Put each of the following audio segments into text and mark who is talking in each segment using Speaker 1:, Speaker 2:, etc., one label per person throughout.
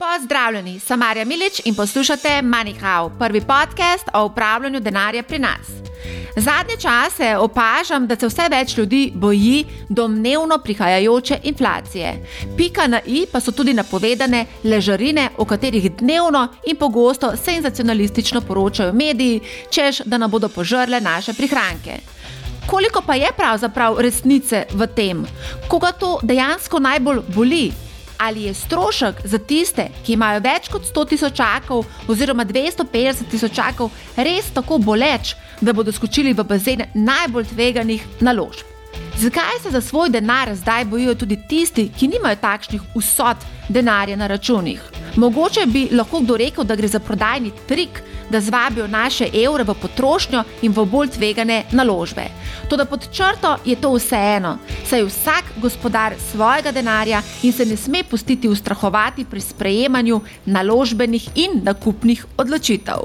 Speaker 1: Pozdravljeni, sem Marja Milič in poslušate MoneyHow, prvi podcast o upravljanju denarja pri nas. Zadnje čase opažam, da se vse več ljudi boji domnevno prihajajoče inflacije. Pika na i pa so tudi napovedane ležarine, o katerih dnevno in pogosto senzacionalistično poročajo mediji, čež da nam bodo požrle naše prihranke. Koliko pa je pravzaprav resnice v tem, koga to dejansko najbolj boli? Ali je strošek za tiste, ki imajo več kot 100 tisočakov oziroma 250 tisočakov, res tako boleč, da bodo skočili v bazen najbolj tveganih naložb. Zakaj se za svoj denar zdaj bojijo tudi tisti, ki nimajo takšnih usod denarja na računih? Mogoče bi lahko kdo rekel, da gre za prodajni trik, da zvabijo naše evre v potrošnjo in v bolj tvegane naložbe. Toda pod črto je to vseeno, saj vsak gospodar svojega denarja in se ne sme pustiti ustrahovati pri sprejemanju naložbenih in nakupnih odločitev.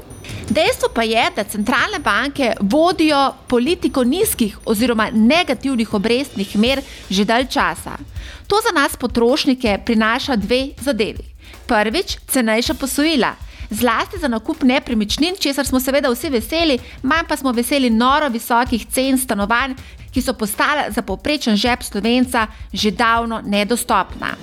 Speaker 1: Dejstvo pa je, da centralne banke vodijo politiko nizkih oziroma negativnih obrestnih mer že dalj časa. To za nas potrošnike prinaša dve zadevi. Prvič, cenejša posojila zlasti za nakup nepremičnin, česar smo seveda vsi veseli, manj pa smo veseli noro visokih cen stanovanj, ki so postale za povprečen žep slovenca že davno nedostopna.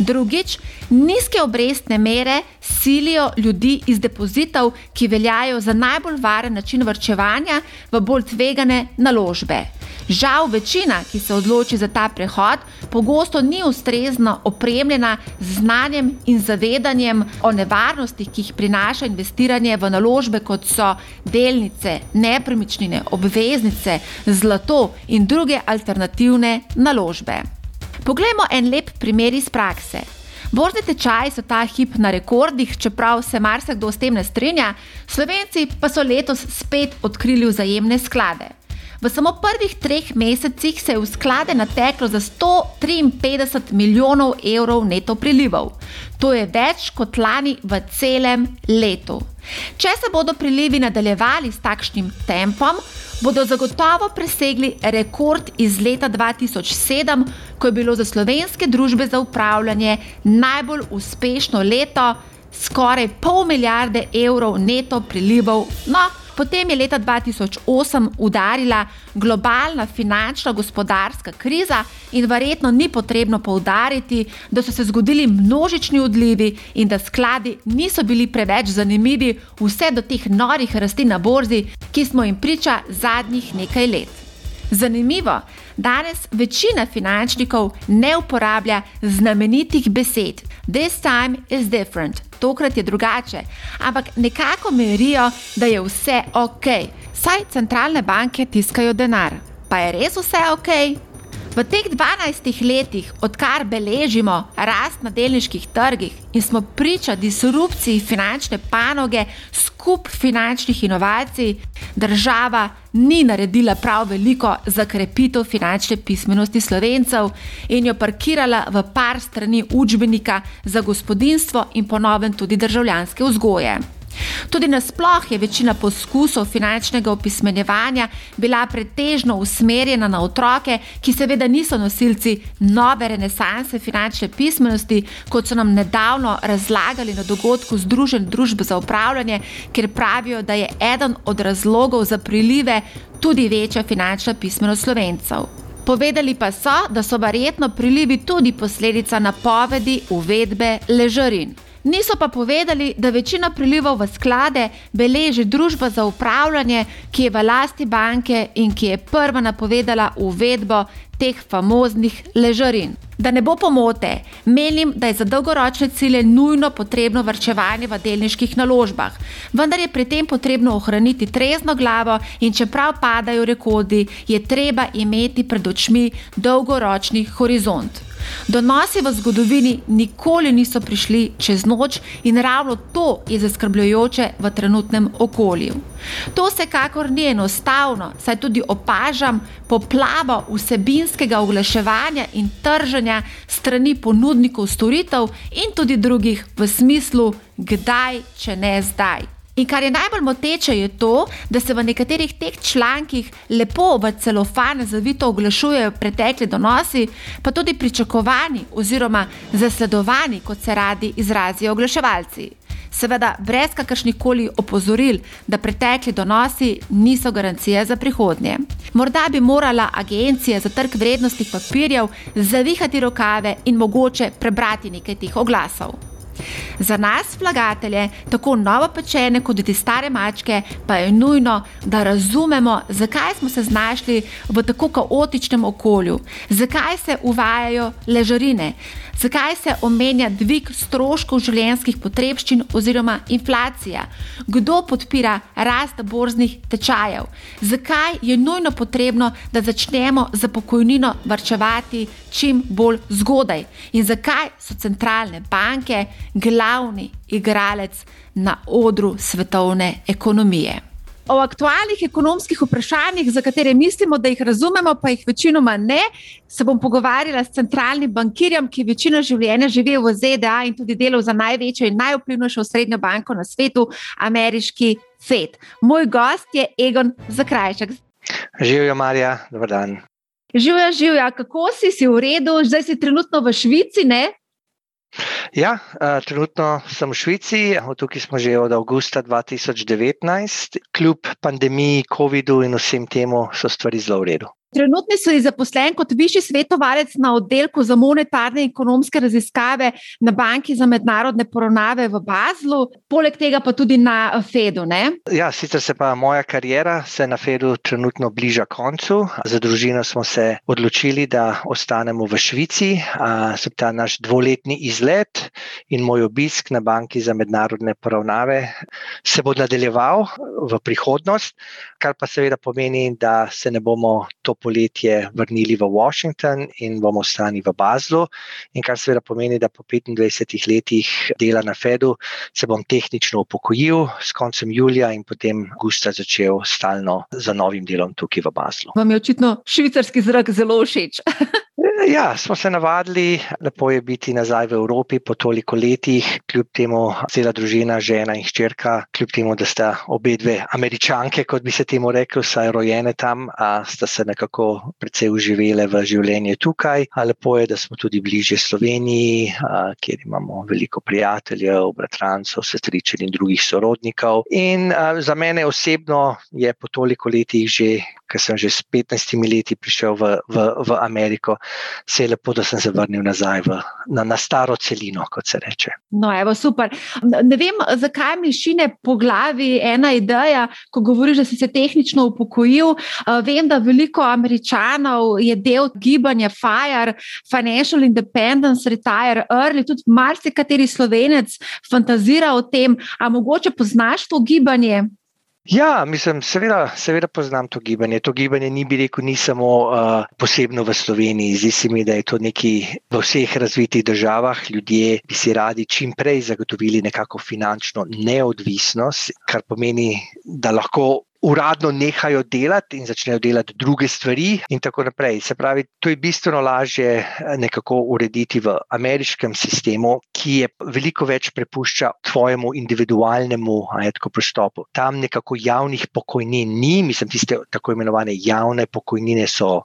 Speaker 1: Drugič, nizke obrestne mere silijo ljudi iz depozitov, ki veljajo za najbolj varen način vrčevanja v bolj tvegane naložbe. Žal, večina, ki se odloči za ta prehod, pogosto ni ustrezno opremljena z znanjem in zavedanjem o nevarnostih, ki jih prinaša investiranje v naložbe, kot so delnice, nepremičnine, obveznice, zlato in druge alternativne naložbe. Poglejmo en lep primer iz prakse. Borzni tečaji so ta hip na rekordih, čeprav se marsikdo s tem ne strinja, slovenci pa so letos spet odkrili vzajemne sklade. V samo prvih treh mesecih se je v sklade nateklo za 153 milijonov evrov neto prilivov. To je več kot lani v celem letu. Če se bodo prilivi nadaljevali s takšnim tempom, bodo zagotovo presegli rekord iz leta 2007, ko je bilo za slovenske družbe za upravljanje najbolj uspešno leto, skoraj pol milijarde evrov neto prilivov. No, Potem je leta 2008 udarila globalna finančna gospodarska kriza in verjetno ni potrebno poudariti, da so se zgodili množični odlivi in da skladi niso bili preveč zanimivi vse do teh norih rasti na borzi, ki smo jim priča zadnjih nekaj let. Zanimivo, danes večina finančnikov ne uporablja znamenitih besed. This time is different tokrat je drugače, ampak nekako merijo, da je vse ok. Saj centralne banke tiskajo denar. Pa je res vse ok? V teh 12 letih, odkar beležimo rast na delniških trgih in smo priča disrupciji finančne panoge, skup finančnih inovacij, država ni naredila prav veliko za krepitev finančne pismenosti slovencev in jo parkirala v par strani učbenika za gospodinstvo in ponovno tudi državljanske vzgoje. Tudi nasploh je večina poskusov finančnega opismenjevanja bila pretežno usmerjena na otroke, ki seveda niso nosilci nove renesanse finančne pismenosti, kot so nam nedavno razlagali na dogodku Združen družb za upravljanje, ker pravijo, da je eden od razlogov za prilive tudi večja finančna pismenost slovencev. Povedali pa so, da so verjetno prilivi tudi posledica napovedi uvedbe ležarin. Niso pa povedali, da večina prilivov v sklade beleži družba za upravljanje, ki je v lasti banke in ki je prva napovedala uvedbo teh famoznih ležarin. Da ne bo pomote, menim, da je za dolgoročne cilje nujno potrebno vrčevanje v delniških naložbah, vendar je pri tem potrebno ohraniti trezno glavo in čeprav padajo rekordi, je treba imeti pred očmi dolgoročni horizont. Donosi v zgodovini nikoli niso prišli čez noč in ravno to je zaskrbljujoče v trenutnem okolju. To vsekakor ni enostavno, saj tudi opažam poplavo vsebinskega oglaševanja in trženja strani ponudnikov storitev in tudi drugih v smislu, kdaj, če ne zdaj. In kar je najbolj moteče, je to, da se v nekaterih teh člankih lepo v celofan zavito oglašujejo pretekli donosi, pa tudi pričakovani oziroma zasledovani, kot se radi izrazijo oglaševalci. Seveda, brez kakršnih koli opozoril, da pretekli donosi niso garancija za prihodnje. Morda bi morala agencija za trg vrednostnih papirjev zavihati rokave in mogoče prebrati nekaj teh oglasov. Za nas, vlagatelje, tako novopečene kot tudi stare mačke, pa je nujno, da razumemo, zakaj smo se znašli v tako kaotičnem okolju, zakaj se uvajajo ležarine, zakaj se omenja dvig stroškov življenjskih potrebščin oziroma inflacija, kdo podpira rast borznih tečajev, zakaj je nujno potrebno, da začnemo za pokojnino varčevati čim bolj zgodaj? In zakaj so centralne banke glavni igralec na odru svetovne ekonomije. O aktualnih ekonomskih vprašanjih, za katere mislimo, da jih razumemo, pa jih večinoma ne, se bom pogovarjala s centralnim bankirjem, ki večino življenja živi v ZDA in tudi delal za največjo in najvplivnejšo srednjo banko na svetu, ameriški FED. Moj gost je Egon Zakrajček.
Speaker 2: Živijo, Marja, dober dan.
Speaker 1: Živijo, živijo, kako si, si v redu, zdaj si trenutno v Švici, ne?
Speaker 2: Ja, trenutno sem v Švici, tukaj smo že od avgusta 2019, kljub pandemiji, COVID-u in vsem temu so stvari zelo v redu.
Speaker 1: Trenutno si zaposlen kot višji svetovalec na oddelku za monetarne in ekonomske raziskave na Banki za mednarodne poravnave v Bazlu, poleg tega pa tudi na Fedu. Ne?
Speaker 2: Ja, sicer se pa moja karijera se na Fedu trenutno bliža koncu. Za družino smo se odločili, da ostanemo v Švici. Ta naš dvoletni izlet in moj obisk na Banki za mednarodne poravnave se bo nadaljeval v prihodnost, kar pa seveda pomeni, da se ne bomo to poletje vrnili v Washington in bomo ostali v Bazlu. In kar seveda pomeni, da po 25 letih dela na Fedu se bom tehnično upokojil s koncem julija in potem gusta začel stalno za novim delom tukaj v Bazlu.
Speaker 1: Vam je očitno švicarski zrak zelo všeč.
Speaker 2: Ja, smo se navadili, lepo je biti nazaj v Evropi po toliko letih, kljub temu, cela družina, žena in hčerka, kljub temu, da sta obe dve američanke, kot bi se temu rekel, saj rojene tam, a sta se nekako precej uživele v življenje tukaj. A lepo je, da smo tudi bliže Sloveniji, a, kjer imamo veliko prijateljev, bratrancov, sestričev in drugih sorodnikov. In a, za mene osebno je po toliko letih že ker sem že s 15 leti prišel v, v, v Ameriko, se je lepo, da sem se vrnil nazaj v, na, na staro celino, kot se reče.
Speaker 1: No, evo, super. Ne vem, zakaj mi šine po glavi ena ideja, ko govoriš, da si se tehnično upokojil. Vem, da veliko američanov je del gibanja FIRE, Financial Independence, Retire Early, tudi marsikateri slovenec fantazira o tem, a mogoče poznaš to gibanje.
Speaker 2: Ja, mislim, seveda, seveda poznam to gibanje. To gibanje ni bi rekel, ni samo uh, posebno v Sloveniji. Zdi se mi, da je to nekaj v vseh razvitih državah. Ljudje bi si radi čim prej zagotovili nekako finančno neodvisnost, kar pomeni, da lahko uradno nehajo delati in začnejo delati druge stvari, in tako naprej. Se pravi, to je bistveno lažje eh, nekako urediti v ameriškem sistemu, ki je veliko več prepušča tvojemu individualnemu ajetko pristopu. Tam nekako javnih pokojnin ni, mislim, tiste tako imenovane javne pokojnine so,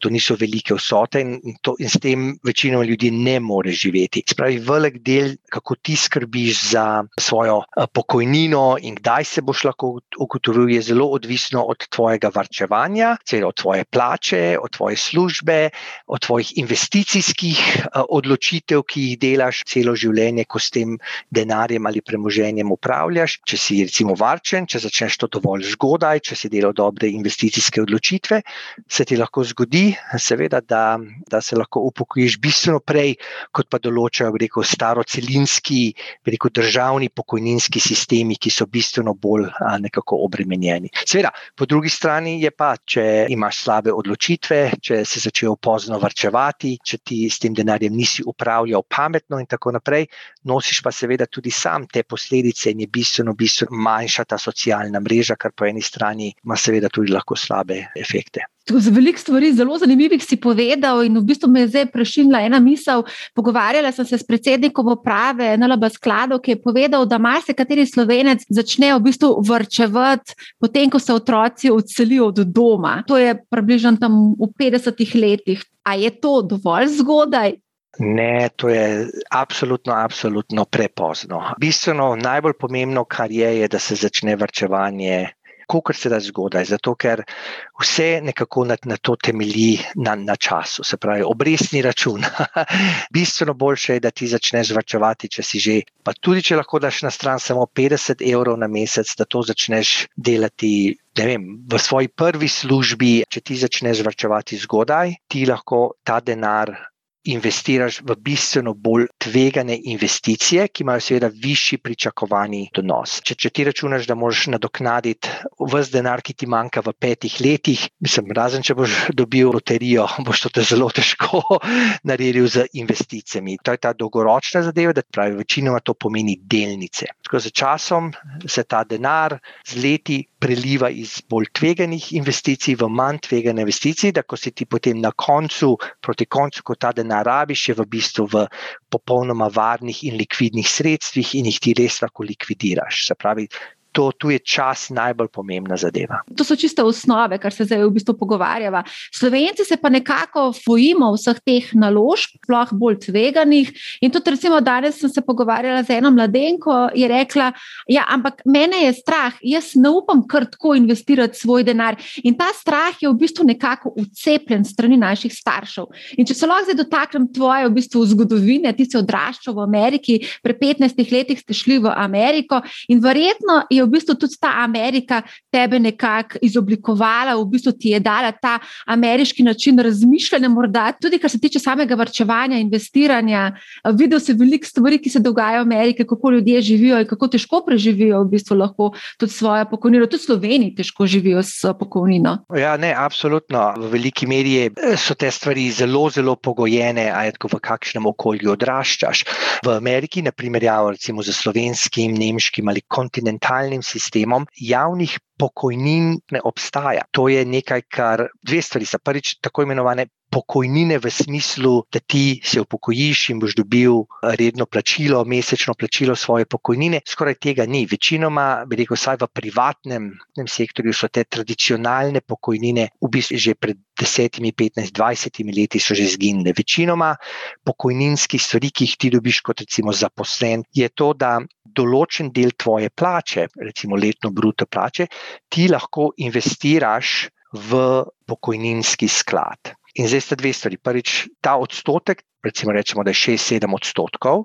Speaker 2: to niso velike vsote in, to, in s tem večino ljudi ne more živeti. Se pravi, velik del, kako ti skrbiš za svojo eh, pokojnino in kdaj se boš lahko ugotovil, je zelo zelo odvisno od tvojega varčevanja, od tvoje plače, od tvoje službe, od tvojih investicijskih eh, odločitev, ki jih delaš celo življenje, ko s tem denarjem ali premoženjem upravljaš. Če si recimo varčen, če začneš to dovolj zgodaj, če si delal dobre investicijske odločitve, se ti lahko zgodi, seveda, da, da se lahko upokojiš bistveno prej, kot pa določajo rekel, starocelinski, rekel, državni pokojninski sistemi, ki so bistveno bolj a, nekako obremenjeni strani. Seveda, po drugi strani je pa, če imaš slabe odločitve, če si začel pozno varčevati, če ti s tem denarjem nisi upravljal pametno in tako naprej, nosiš pa seveda tudi sam te posledice in je bistveno, bistveno manjša ta socialna mreža, kar po eni strani ima seveda tudi lahko slabe efekte.
Speaker 1: Z veliko stvari, zelo zanimivih si povedal, in v bistvu me je zdaj prešinila ena misel. Pogovarjala sem se s predsednikom uprave NLB skladov, ki je povedal, da marsikateri slovenec začne v bistvu vrčevati, potem ko se otroci odselijo od doma. To je približno tam v 50 letih. A je to dovolj zgodaj?
Speaker 2: Ne, to je absolutno, absolutno prepozno. Bistveno najbolj pomembno, kar je, je, da se začne vrčevanje kot se da zgodaj, zato ker vse nekako na, na to temelji na, na času, se pravi, obrestni račun. Bistveno boljše je, da ti začneš vrčevati, če si že, pa tudi če lahko daš na stran samo 50 evrov na mesec, da to začneš delati. Vem, v svoji prvi službi, če ti začneš vrčevati zgodaj, ti lahko ta denar investiraš v bistveno bolj tvegane investicije, ki imajo seveda višji pričakovani donos. Če, če ti računaš, da moraš nadoknaditi vse denar, ki ti manjka v petih letih, mislim, razen če boš dobil loterijo, boš to zelo težko naredil z investicijami. To je ta dolgoročna zadeva, da pravi, večinoma to pomeni delnice. Tako z časom se ta denar z leti preliva iz bolj tveganih investicij v manj tvegane investicije, da ko si ti potem na koncu, proti koncu, ko ta denar rabiš, je v bistvu v popolnoma varnih in likvidnih sredstvih in jih ti res lahko likvidiraš. Se pravi, to, tu je čas najbolj pomembna zadeva.
Speaker 1: To so čiste osnove, kar se zdaj v bistvu pogovarjava. Slovenci se pa nekako bojimo vseh teh naložb, sploh bolj tveganih. In tudi, recimo, danes sem se pogovarjala z eno mladenko, ki je rekla: Ja, ampak mene je strah, jaz ne upam kar tako investirati svoj denar. In ta strah je v bistvu nekako ucepljen strani naših staršev. In če se lahko zdaj dotaknem tvoje v bistvu zgodovine, ti si odraščal v Ameriki, pri 15 letih ste šli v Ameriko in verjetno je je v bistvu tudi ta Amerika tebe nekako izoblikovala, v bistvu ti je dala ta ameriški način razmišljanja, morda tudi kar se tiče samega vrčevanja, investiranja. Videl si veliko stvari, ki se dogajajo v Ameriki, kako ljudje živijo in kako težko preživijo v bistvu lahko tudi svojo pokojnino. Tudi Sloveniji težko živijo s pokojnino.
Speaker 2: Ja, ne, absolutno. V veliki meri so te stvari zelo, zelo pogojene, a je tako v kakšnem okolju odraščaš. V Ameriki, na primer, recimo za slovenskim, nemškim ali kontinentalnim socialnim sistemom javnih pokojnin ne obstaja. To je nekaj, kar dve stvari so. Prvič, tako imenovane pokojnine v smislu, da ti se upokojiš in boš dobil redno plačilo, mesečno plačilo svoje pokojnine. Skoraj tega ni. Večinoma, bi rekel, vsaj v privatnem sektorju so te tradicionalne pokojnine v bistvu že pred 10, 15, 20 leti so že zginile. Večinoma pokojninski stvari, ki jih ti dobiš kot recimo zaposlen, je to, da določen del tvoje plače, recimo letno bruto plače, ti lahko investiraš v pokojninski sklad. In zdaj sta dve stvari. Prvič, ta odstotek, recimo, rečemo, da je 6-7 odstotkov,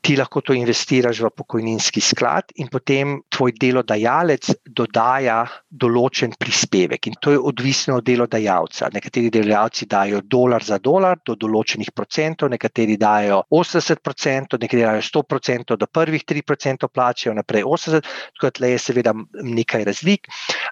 Speaker 2: ti lahko to investiraš v pokojninski sklad, in potem tvoj delodajalec dodaja določen prispevek. In to je odvisno od delodajalca. Nekateri delodajalci dajo dolar za dolar do določenih procentov, nekateri dajo 80%, nekateri dajo 100% do prvih 3% plače, naprej 80%. Tako da je seveda nekaj razlik.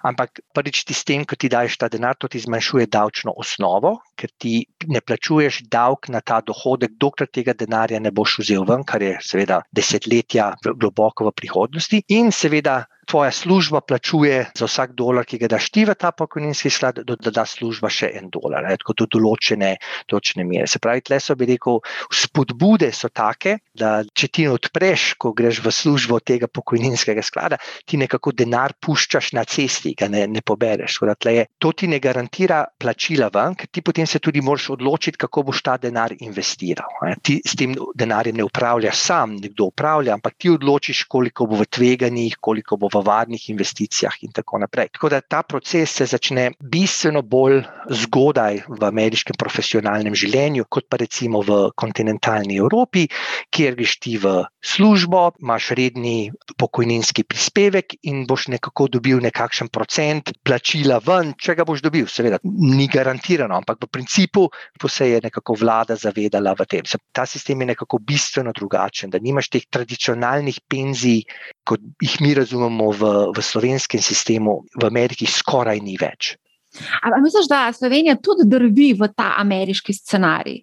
Speaker 2: Ampak prvič ti s tem, ko ti daš ta denar, to ti zmanjšuje davčno osnovo, ker ti ne plačuješ davek na ta dohodek, dokler tega denarja ne boš vzel ven, kar je seveda desetletja globoko v prihodnosti. In seveda tvoja služba plačuje za vsak dolar, ki ga daš ti v ta pokojninski sklad, da da služba še en dolar, ne, tako do določene, določene mere. Se pravi, tle so bi rekel, spodbude so take, da če ti odpreš, ko greš v službo tega pokojninskega sklada, ti nekako denar puščaš na cesti, ga ne, ne pobereš. Je, to ti ne garantira plačila ven, ker ti potem se tudi moraš odločiti, kako boš ta denar investiral. Ne. Ti s tem denarjem ne upravljaš sam, nekdo upravlja, ampak ti odločiš, koliko bo v tveganjih, koliko bo v varnih investicijah in tako naprej. Tako da ta proces se začne bistveno bolj zgodaj v ameriškem profesionalnem življenju, kot pa recimo v kontinentalni Evropi, kjer greš ti v službo, imaš redni pokojninski prispevek in boš nekako dobil nekakšen procent plačila ven, če ga boš dobil. Seveda, ni garantirano, ampak v principu se je nekako vlada zavedala v tem. Ta sistem je nekako bistveno drugačen, da nimaš teh tradicionalnih penzij, kot jih mi razumemo v, v slovenskem sistemu, v Ameriki skoraj ni več.
Speaker 1: Ali misliš, da Slovenija tudi drvi v ta ameriški scenarij?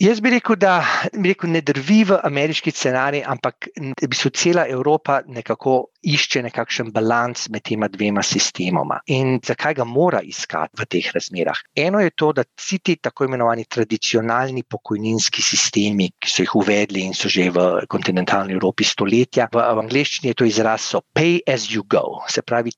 Speaker 2: Jaz bi rekel, da bi rekel, ne drvi v ameriški scenarij, ampak da bi se cela Evropa nekako išče nekakšen balans med tema dvema sistemoma. In zakaj ga mora iskati v teh razmerah? Eno je to, da vsi ti tako imenovani tradicionalni pokojninski sistemi, ki so jih uvedli in so že v kontinentalni Evropi stoletja, v, v angleščini je to izraz so pay as you go. Se pravi,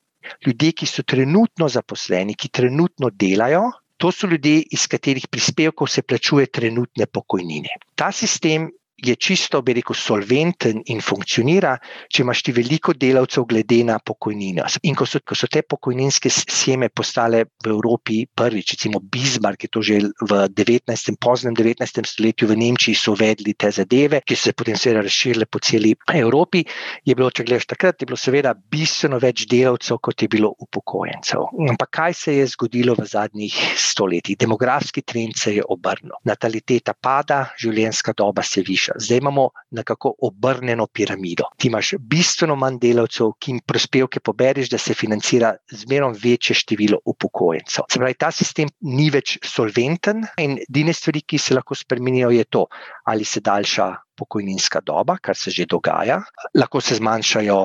Speaker 2: ljudje, ki so trenutno zaposleni, ki trenutno delajo, To so ljudje, iz katerih prispevkov se plačuje trenutne pokojnine. Ta sistem je čisto, bi rekel, solventen in funkcionira, če imaš ti veliko delavcev, glede na pokojnino. In ko so, ko so te pokojninske scheme postale v Evropi prvič, recimo Bismarck je to že v 19. poznem 19. stoletju v Nemčiji so uvedli te zadeve, ki so se potem seveda razširile po celi Evropi, je bilo, če gledaš takrat, je bilo seveda bistveno več delavcev, kot je bilo upokojencev. Ampak kaj se je zgodilo v zadnjih stoletjih? Demografski trend se je obrnil. Nataliteta pada, življenjska doba se viša zdaj imamo nekako obrnjeno piramido. Ti imaš bistveno manj delavcev, ki jim prispevke poberiš, da se financira zmerom večje število upokojencev. Se pravi, ta sistem ni več solventen in edine stvari, ki se lahko spremenijo, je to, ali se daljša. Pokojninska doba, kar se že dogaja, lahko se zmanjšajo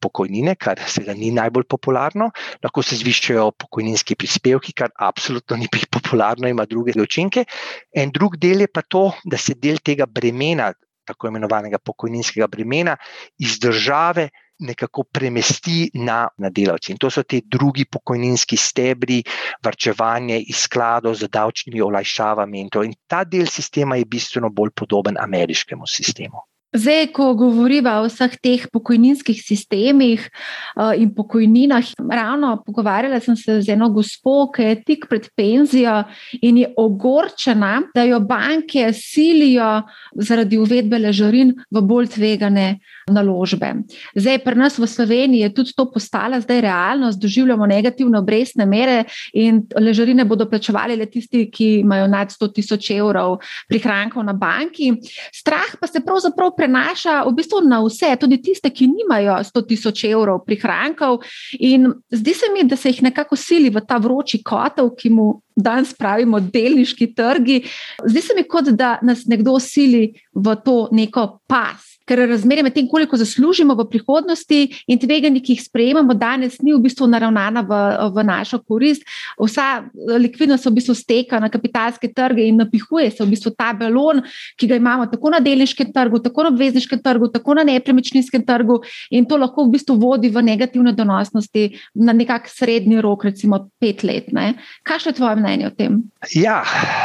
Speaker 2: pokojnine, kar seveda ni najbolj popularno, lahko se zvišajo pokojninski prispevki, kar absolutno ni popularno, ima druge učinke. En drug del je pa to, da se del tega bremena tako imenovanega pokojninskega bremena iz države nekako premesti na, na delavce. In to so ti drugi pokojninski stebri, vrčevanje iz skladov z davčnimi olajšavami. In, in ta del sistema je bistveno bolj podoben ameriškemu sistemu.
Speaker 1: Zdaj, ko govorimo o vseh teh pokojninskih sistemih uh, in pokojninah, ravno pogovarjala sem se z eno gospo, ki je tik pred penzijo in je ogorčena, da jo banke silijo zaradi uvedbe ležarin v bolj tvegane naložbe. Zdaj, pri nas v Sloveniji je tudi to postala zdaj realnost, doživljamo negativne obrestne mere in ležarine bodo plačevali le tisti, ki imajo nad 100 tisoč evrov prihrankov na banki. Strah pa se pravzaprav prenaša v bistvu na vse, tudi tiste, ki nimajo 100 tisoč evrov prihrankov. In zdi se mi, da se jih nekako sili v ta vroči kotel, ki mu danes pravimo delniški trgi. Zdi se mi, kot da nas nekdo sili v to neko pas ker razmerje med tem, koliko zaslužimo v prihodnosti in tveganje, ki jih sprejemamo danes, ni v bistvu naravnana v, v našo korist. Vsa likvidnost se v bistvu steka na kapitalske trge in napihuje se v bistvu ta balon, ki ga imamo tako na delniškem trgu, tako na obvezniškem trgu, tako na nepremičninskem trgu in to lahko v bistvu vodi v negativne donosnosti na nekak srednji rok, recimo pet let. Ne? Kaj je tvoje mnenje o tem?
Speaker 2: Ja,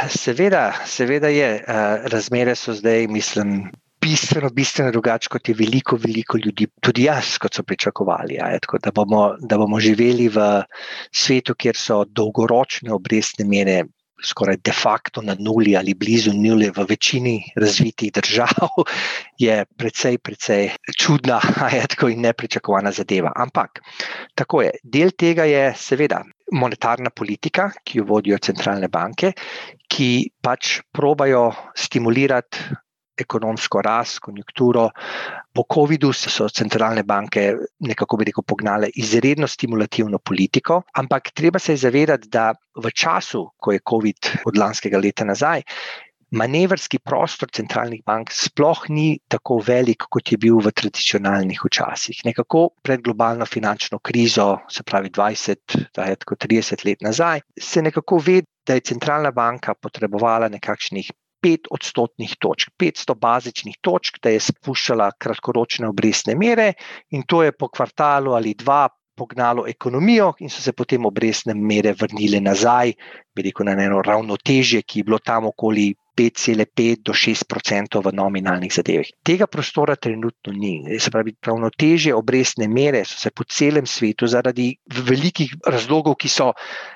Speaker 2: seveda, seveda je. Razmere so zdaj, mislim, bistveno, bistveno drugače, kot je veliko, veliko ljudi, tudi jaz, kot so pričakovali. Ja, tako, da, bomo, da bomo živeli v svetu, kjer so dolgoročne obrestne mere. Skoraj de facto na nuli ali blizu nuli v večini razvitih držav, je precej, precej čudna in nepričakovana zadeva. Ampak tako je. Del tega je, seveda, monetarna politika, ki jo vodijo centralne banke, ki pač probajo stimulirati ekonomsko rast, konjunkturo. Po COVID-u so centralne banke nekako bi rekel pognale izredno stimulativno politiko, ampak treba se je zavedati, da v času, ko je COVID od lanskega leta nazaj, manevrski prostor centralnih bank sploh ni tako velik, kot je bil v tradicionalnih časih. Nekako pred globalno finančno krizo, se pravi 20, tako 30 let nazaj, se nekako ve, da je centralna banka potrebovala nekakšnih pet odstotnih točk, 500 bazičnih točk, da je spuščala kratkoročne obrestne mere, in to je po kvartalu ali dva pognalo ekonomijo, in so se potem obrestne mere vrnile nazaj, bi rekel, na eno ravnotežje, ki je bilo tam okoli 5,5 do 6 odstotkov v nominalnih zadevah. Tega prostora trenutno ni. Se pravi, ravnoteže obrestne mere so se po celem svetu zaradi velikih razlogov, ki so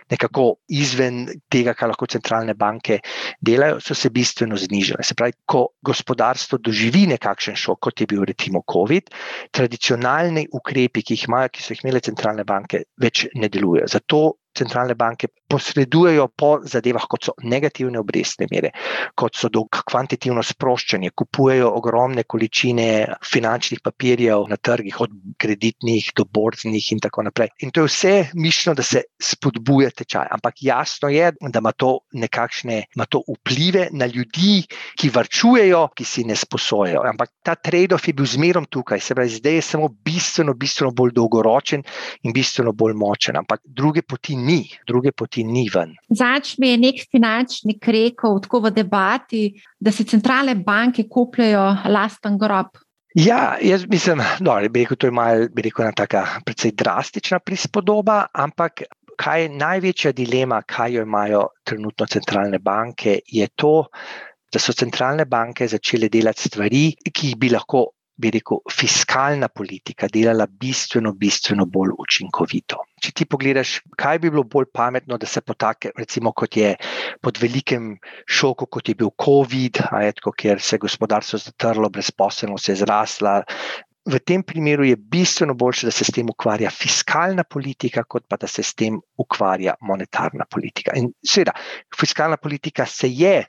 Speaker 2: nekako izven tega, kar lahko centralne banke delajo, so se bistveno znižale. Se pravi, ko gospodarstvo doživi nekakšen šok, kot je bil recimo COVID, tradicionalni ukrepi, ki jih imajo, ki so jih imele centralne banke, več ne delujejo. Zato centralne banke posredujejo po zadevah, kot so negativne obrestne mere, kot so kvantitativno sproščanje, kupujejo ogromne količine finančnih papirjev na trgih, od kreditnih do borznih in tako naprej. In to je vse mišljeno, da se spodbuja tečaj. Ampak jasno je, da ima to nekakšne ima to vplive na ljudi, ki varčujejo, ki si ne sposojajo. Ampak ta trade-off je bil zmerom tukaj, se pravi, zdaj je samo bistveno, bistveno bolj dolgoročen in bistveno bolj močen. Ampak druge poti ni, druge poti ni ven.
Speaker 1: Začne je nek finančnik rekel, tako v debati, da se centralne banke kupljajo lasten grob.
Speaker 2: Ja, jaz mislim, da no, je to malo, bi rekel, ena tako precej drastična prispodoba, ampak kaj je največja dilema, kaj jo imajo trenutno centralne banke, je to, da so centralne banke začele delati stvari, ki jih bi lahko bi rekel, fiskalna politika delala bistveno, bistveno bolj učinkovito. Če ti pogledaš, kaj bi bilo bolj pametno, da se potake, recimo, kot je pod velikim šokom, kot je bil COVID, etko, kjer se je gospodarstvo zatrlo, brezposelnost je zrasla. V tem primeru je bistveno boljše, da se s tem ukvarja fiskalna politika, kot pa da se s tem ukvarja monetarna politika. In seveda, fiskalna politika se je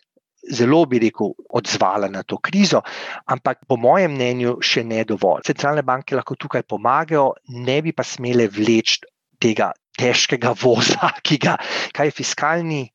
Speaker 2: zelo, bi rekel, odzvala na to krizo, ampak po mojem mnenju še ne dovolj. Centralne banke lahko tukaj pomagajo, ne bi pa smele vleči tega težkega voza, ki ga, je fiskalni.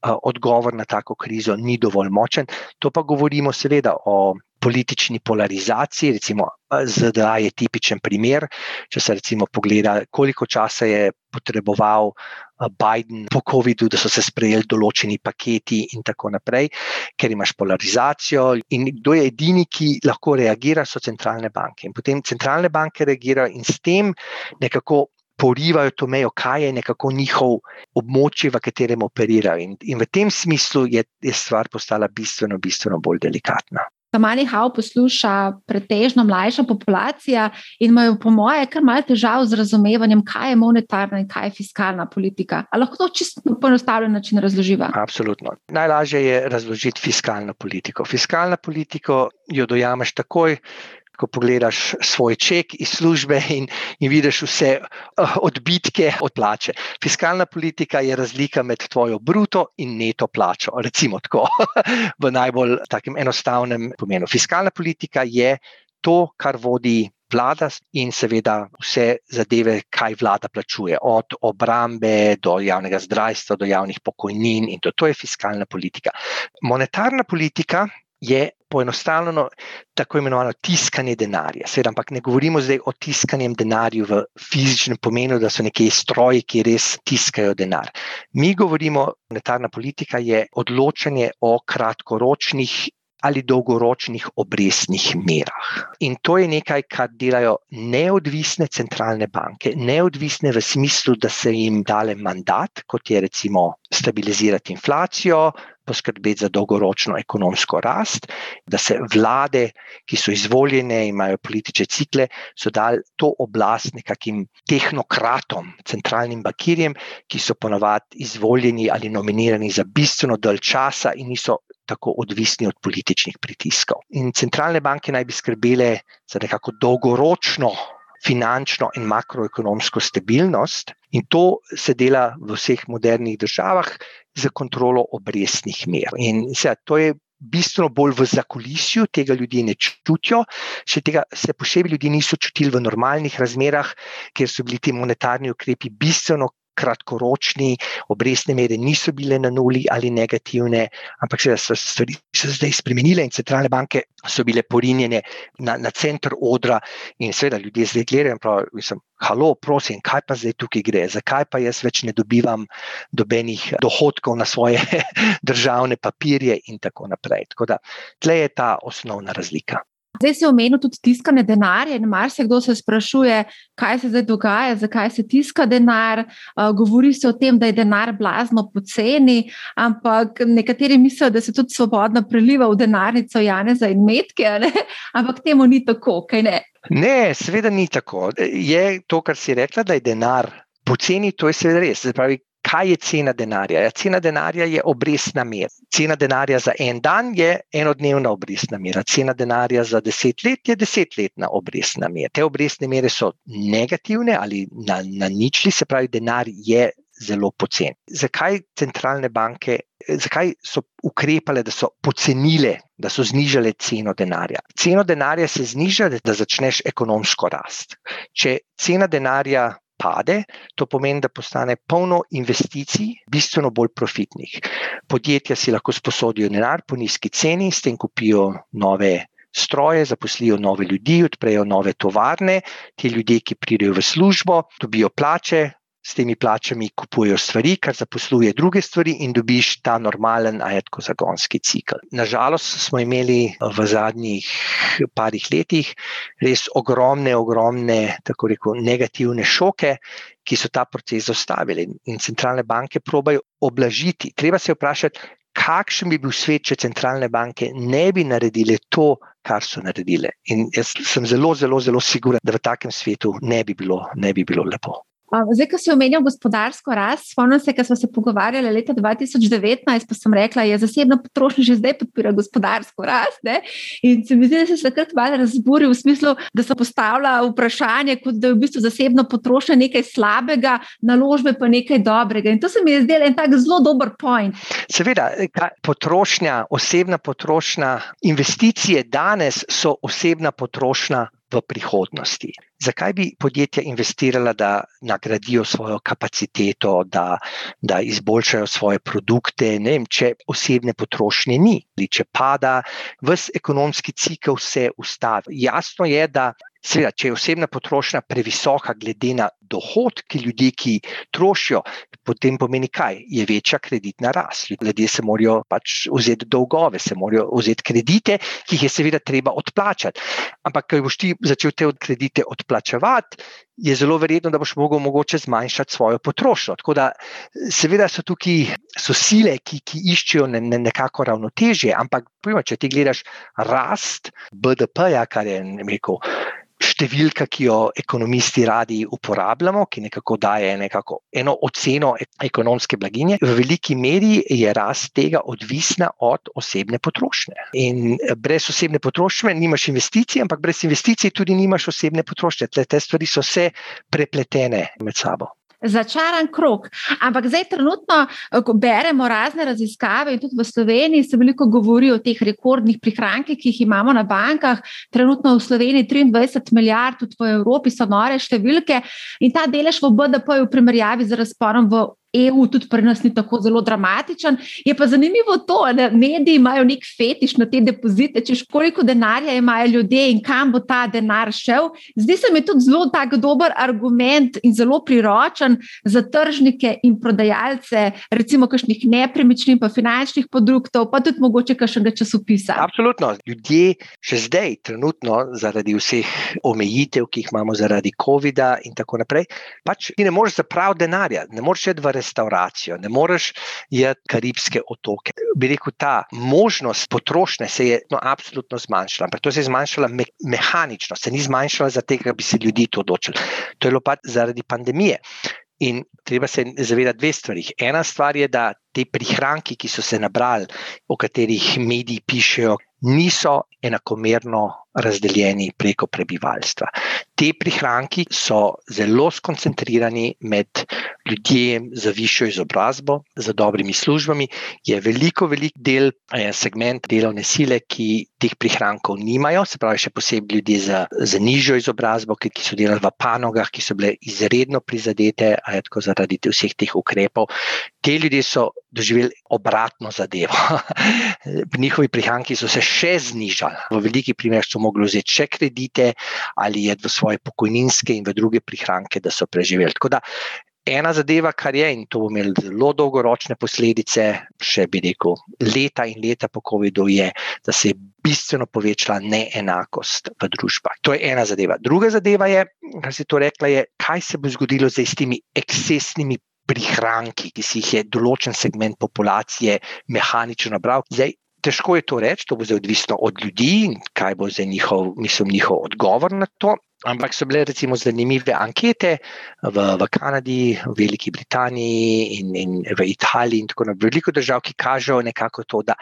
Speaker 2: Odgovor na tako krizo ni dovolj močen. To pa govorimo, seveda, o politični polarizaciji. Recimo, ZDA je tipičen primer. Če se recimo pogleda, koliko časa je potreboval Biden po COVID-u, da so se sprejeli določeni paketi, in tako naprej, ker imaš polarizacijo. In kdo je edini, ki lahko reagira, so centralne banke. In potem centralne banke reagirajo in s tem nekako. Porivajo to mejo, kaj je nekako njihov območje, v katerem operirajo. In, in v tem smislu je, je stvar postala bistveno, bistveno bolj delikatna.
Speaker 1: Tamani Hau posluša pretežno mlajša populacija in imajo, po moje, kar malo težav z razumevanjem, kaj je monetarna in kaj je fiskalna politika. Ali lahko to čisto na poenostavljen način razloživa?
Speaker 2: Absolutno. Najlažje je razložiti fiskalno politiko. Fiskalno politiko jo dojameš takoj, ko pogledaš svoj ček iz službe in, in vidiš vse uh, odbitke od plače. Fiskalna politika je razlika med tvojo bruto in neto plačo, recimo tako, v najbolj enostavnem pomenu. Fiskalna politika je to, kar vodi. Vlada in seveda vse zadeve, kaj vlada plačuje, od obrambe do javnega zdravstva, do javnih pokojnin, in to, to je fiskalna politika. Monetarna politika je poenostavljeno tako imenovano tiskanje denarja. Seveda, ampak ne govorimo zdaj o tiskanjem denarja v fizičnem pomenu, da so neki stroji, ki res tiskajo denar. Mi govorimo, monetarna politika je odločanje o kratkoročnih ali dolgoročnih obrestnih merah. In to je nekaj, kar delajo neodvisne centralne banke, neodvisne v smislu, da se jim dale mandat, kot je recimo stabilizirati inflacijo, poskrbeti za dolgoročno ekonomsko rast, da se vlade, ki so izvoljene, imajo politične cikle, so dali to oblast nekakim tehnokratom, centralnim bakirjem, ki so ponovadi izvoljeni ali nominirani za bistveno dalj časa in niso tako odvisni od političnih pritiskov. In centralne banke naj bi skrbele za nekako dolgoročno finančno in makroekonomsko stabilnost, in to se dela v vseh modernih državah z kontrolo obrestnih mer. In se, to je bistveno bolj v zakulisju, tega ljudje ne čutijo, še tega se posebej ljudje niso čutili v normalnih razmerah, ker so bili ti monetarni ukrepi bistveno kratkoročni, obrestne mere niso bile na nuli ali negativne, ampak se so stvari se zdaj spremenile in centralne banke so bile porinjene na, na center odra in seveda ljudje zdaj gledajo in pravijo, mislim, halo, prosim, kaj pa zdaj tukaj gre, zakaj pa jaz več ne dobivam dobenih dohodkov na svoje državne papirje in tako naprej. Tako da, tle je ta osnovna razlika.
Speaker 1: Zdaj se omenil tudi tiskanje denarja in marsikdo se sprašuje, kaj se zdaj dogaja, zakaj se tiska denar. Govori se o tem, da je denar blazno poceni, ampak nekateri mislijo, da se tudi svobodno preliva v denarnico Janeza in Metke, ampak temu ni tako, kaj ne?
Speaker 2: Ne, seveda ni tako. Je to, kar si rekla, da je denar poceni, to je seveda res. Pravi, kaj je cena denarja? Ja, cena denarja je obrestna mera. Cena denarja za en dan je enodnevna obrestna mera, cena denarja za deset let je desetletna obrestna mera. Te obrestne mere so negativne ali na, na ničli, se pravi, denar je zelo poceni. Zakaj centralne banke, zakaj so ukrepale, da so pocenile, da so znižale ceno denarja? Ceno denarja se zniža, da začneš ekonomsko rast. Če cena denarja pade, to pomeni, da postane polno investicij, bistveno bolj profitnih. Podjetja si lahko sposodijo denar po nizki ceni, s tem kupijo nove stroje, zaposlijo nove ljudi, odprejo nove tovarne, ti ljudje, ki pridejo v službo, dobijo plače. S temi plačami kupujejo stvari, kar zaposluje druge stvari, in dobiš ta normalen, ajetko zagonski cikl. Nažalost, smo imeli v zadnjih parih letih res ogromne, ogromne, tako rekoč, negativne šoke, ki so ta proces zastavili. In centralne banke probajo oblažiti. Treba se vprašati, kakšen bi bil svet, če centralne banke ne bi naredile to, kar so naredile. In jaz sem zelo, zelo, zelo siguren, da v takem svetu ne bi bilo, ne bi bilo lepo.
Speaker 1: Zdaj, ko si omenil gospodarsko rast, spomnim se, ko smo se pogovarjali leta 2019, pa sem rekla, da je zasebno potrošnja že zdaj podpira gospodarsko rast. Ne? In se mi zdi, da se je takrat malo razburil v smislu, da se postavlja vprašanje, kot da je v bistvu zasebno potrošnja nekaj slabega, naložbe pa nekaj dobrega. In to se mi je zdelo en tak zelo dober point.
Speaker 2: Seveda, potrošnja, osebna potrošnja, investicije danes so osebna potrošnja v prihodnosti. Zakaj bi podjetja investirala, da nagradijo svojo kapaciteto, da, da izboljšajo svoje produkte, vem, če osebne potrošnje ni, ali če pada, vse ekonomski cikl se ustavi. Jasno je, da Seveda, če je osebna potrošnja previsoka, glede na dohodke ljudi, ki trošijo, potem pomeni kaj? Je večja kreditna rast. Ljudje se morajo pač vzeti dolgove, se morajo vzeti kredite, ki jih je seveda treba odplačati. Ampak, ko boš ti začel te kredite odplačevati, je zelo verjetno, da boš mogel mogoče zmanjšati svojo potrošnjo. Tako da, seveda so tukaj so sile, ki, ki iščejo ne, ne, nekako ravnotežje, ampak, pojma, če ti gledaš rast BDP-ja, kar je rekel številka, ki jo ekonomisti radi uporabljamo, ki nekako daje nekako eno oceno ekonomske blaginje, v veliki meri je rast tega odvisna od osebne potrošnje. In brez osebne potrošnje nimaš investicij, ampak brez investicij tudi nimaš osebne potrošnje. Te stvari so vse prepletene med sabo
Speaker 1: začaran krok. Ampak zdaj, trenutno, ko beremo razne raziskave, in tudi v Sloveniji se veliko govori o teh rekordnih prihrankih, ki jih imamo na bankah. Trenutno v Sloveniji 23 milijard, tudi v Evropi so nore številke, in ta delež v BDP-ju v primerjavi z razporom v EU tudi pri nas ni tako zelo dramatičen. Je pa zanimivo to, da mediji imajo nek fetiš na te depozite, češ koliko denarja imajo ljudje in kam bo ta denar šel. Zdi se mi tudi zelo tak dober argument in zelo priročen za tržnike in prodajalce, recimo kakšnih nepremičnin, pa finančnih produktov, pa tudi mogoče kakšnega časopisa.
Speaker 2: Absolutno. Ljudje še zdaj, trenutno, zaradi vseh omejitev, ki jih imamo zaradi COVID-a in tako naprej, pač ne moreš zapraviti denarja, ne moreš iti v restauracijo, ne moreš jeti karibske otoke. Bi rekel, ta možnost potrošnje se je no, absolutno zmanjšala, ampak to se je zmanjšala me mehanično, se ni zmanjšala zato, da bi se ljudi to odločili. To je bilo pa zaradi pandemije. In treba se zavedati dve stvari. Ena stvar je, da te prihranki, ki so se nabrali, o katerih mediji pišejo, niso enakomerno razdeljeni preko prebivalstva. Te prihranki so zelo skoncentrirani med ljudmi z višjo izobrazbo, z dobrimi službami. Je veliko, velik del, eh, segment delovne sile, ki teh prihrankov nimajo, se pravi, še posebej ljudje z, z nižjo izobrazbo, ki, ki so delali v panogah, ki so bile izredno prizadete zaradi te, vseh teh ukrepov. Te ljudje so doživeli obratno zadevo. Njihovi prihranki so se še znižali. V veliki primerih so mogli vzeti še kredite ali jed v svoje pokojninske in v druge prihranke, da so preživeli. Tako da ena zadeva, kar je in to bo imelo zelo dolgoročne posledice, še bi rekel, leta in leta po COVID-u, je, da se je bistveno povečala neenakost v družbah. To je ena zadeva. Druga zadeva je, kar si to rekla, je, kaj se bo zgodilo z temi ekscesnimi prihranki, ki si jih je določen segment populacije mehanično nabral. Zdaj, težko je to reči, to bo zdaj odvisno od ljudi in kaj bo zdaj njihov, mislim, njihov odgovor na to. Ampak so bile recimo zanimive ankete v, v Kanadi, v Veliki Britaniji in, in v Italiji in tako naprej. Veliko držav, ki kažejo nekako to, da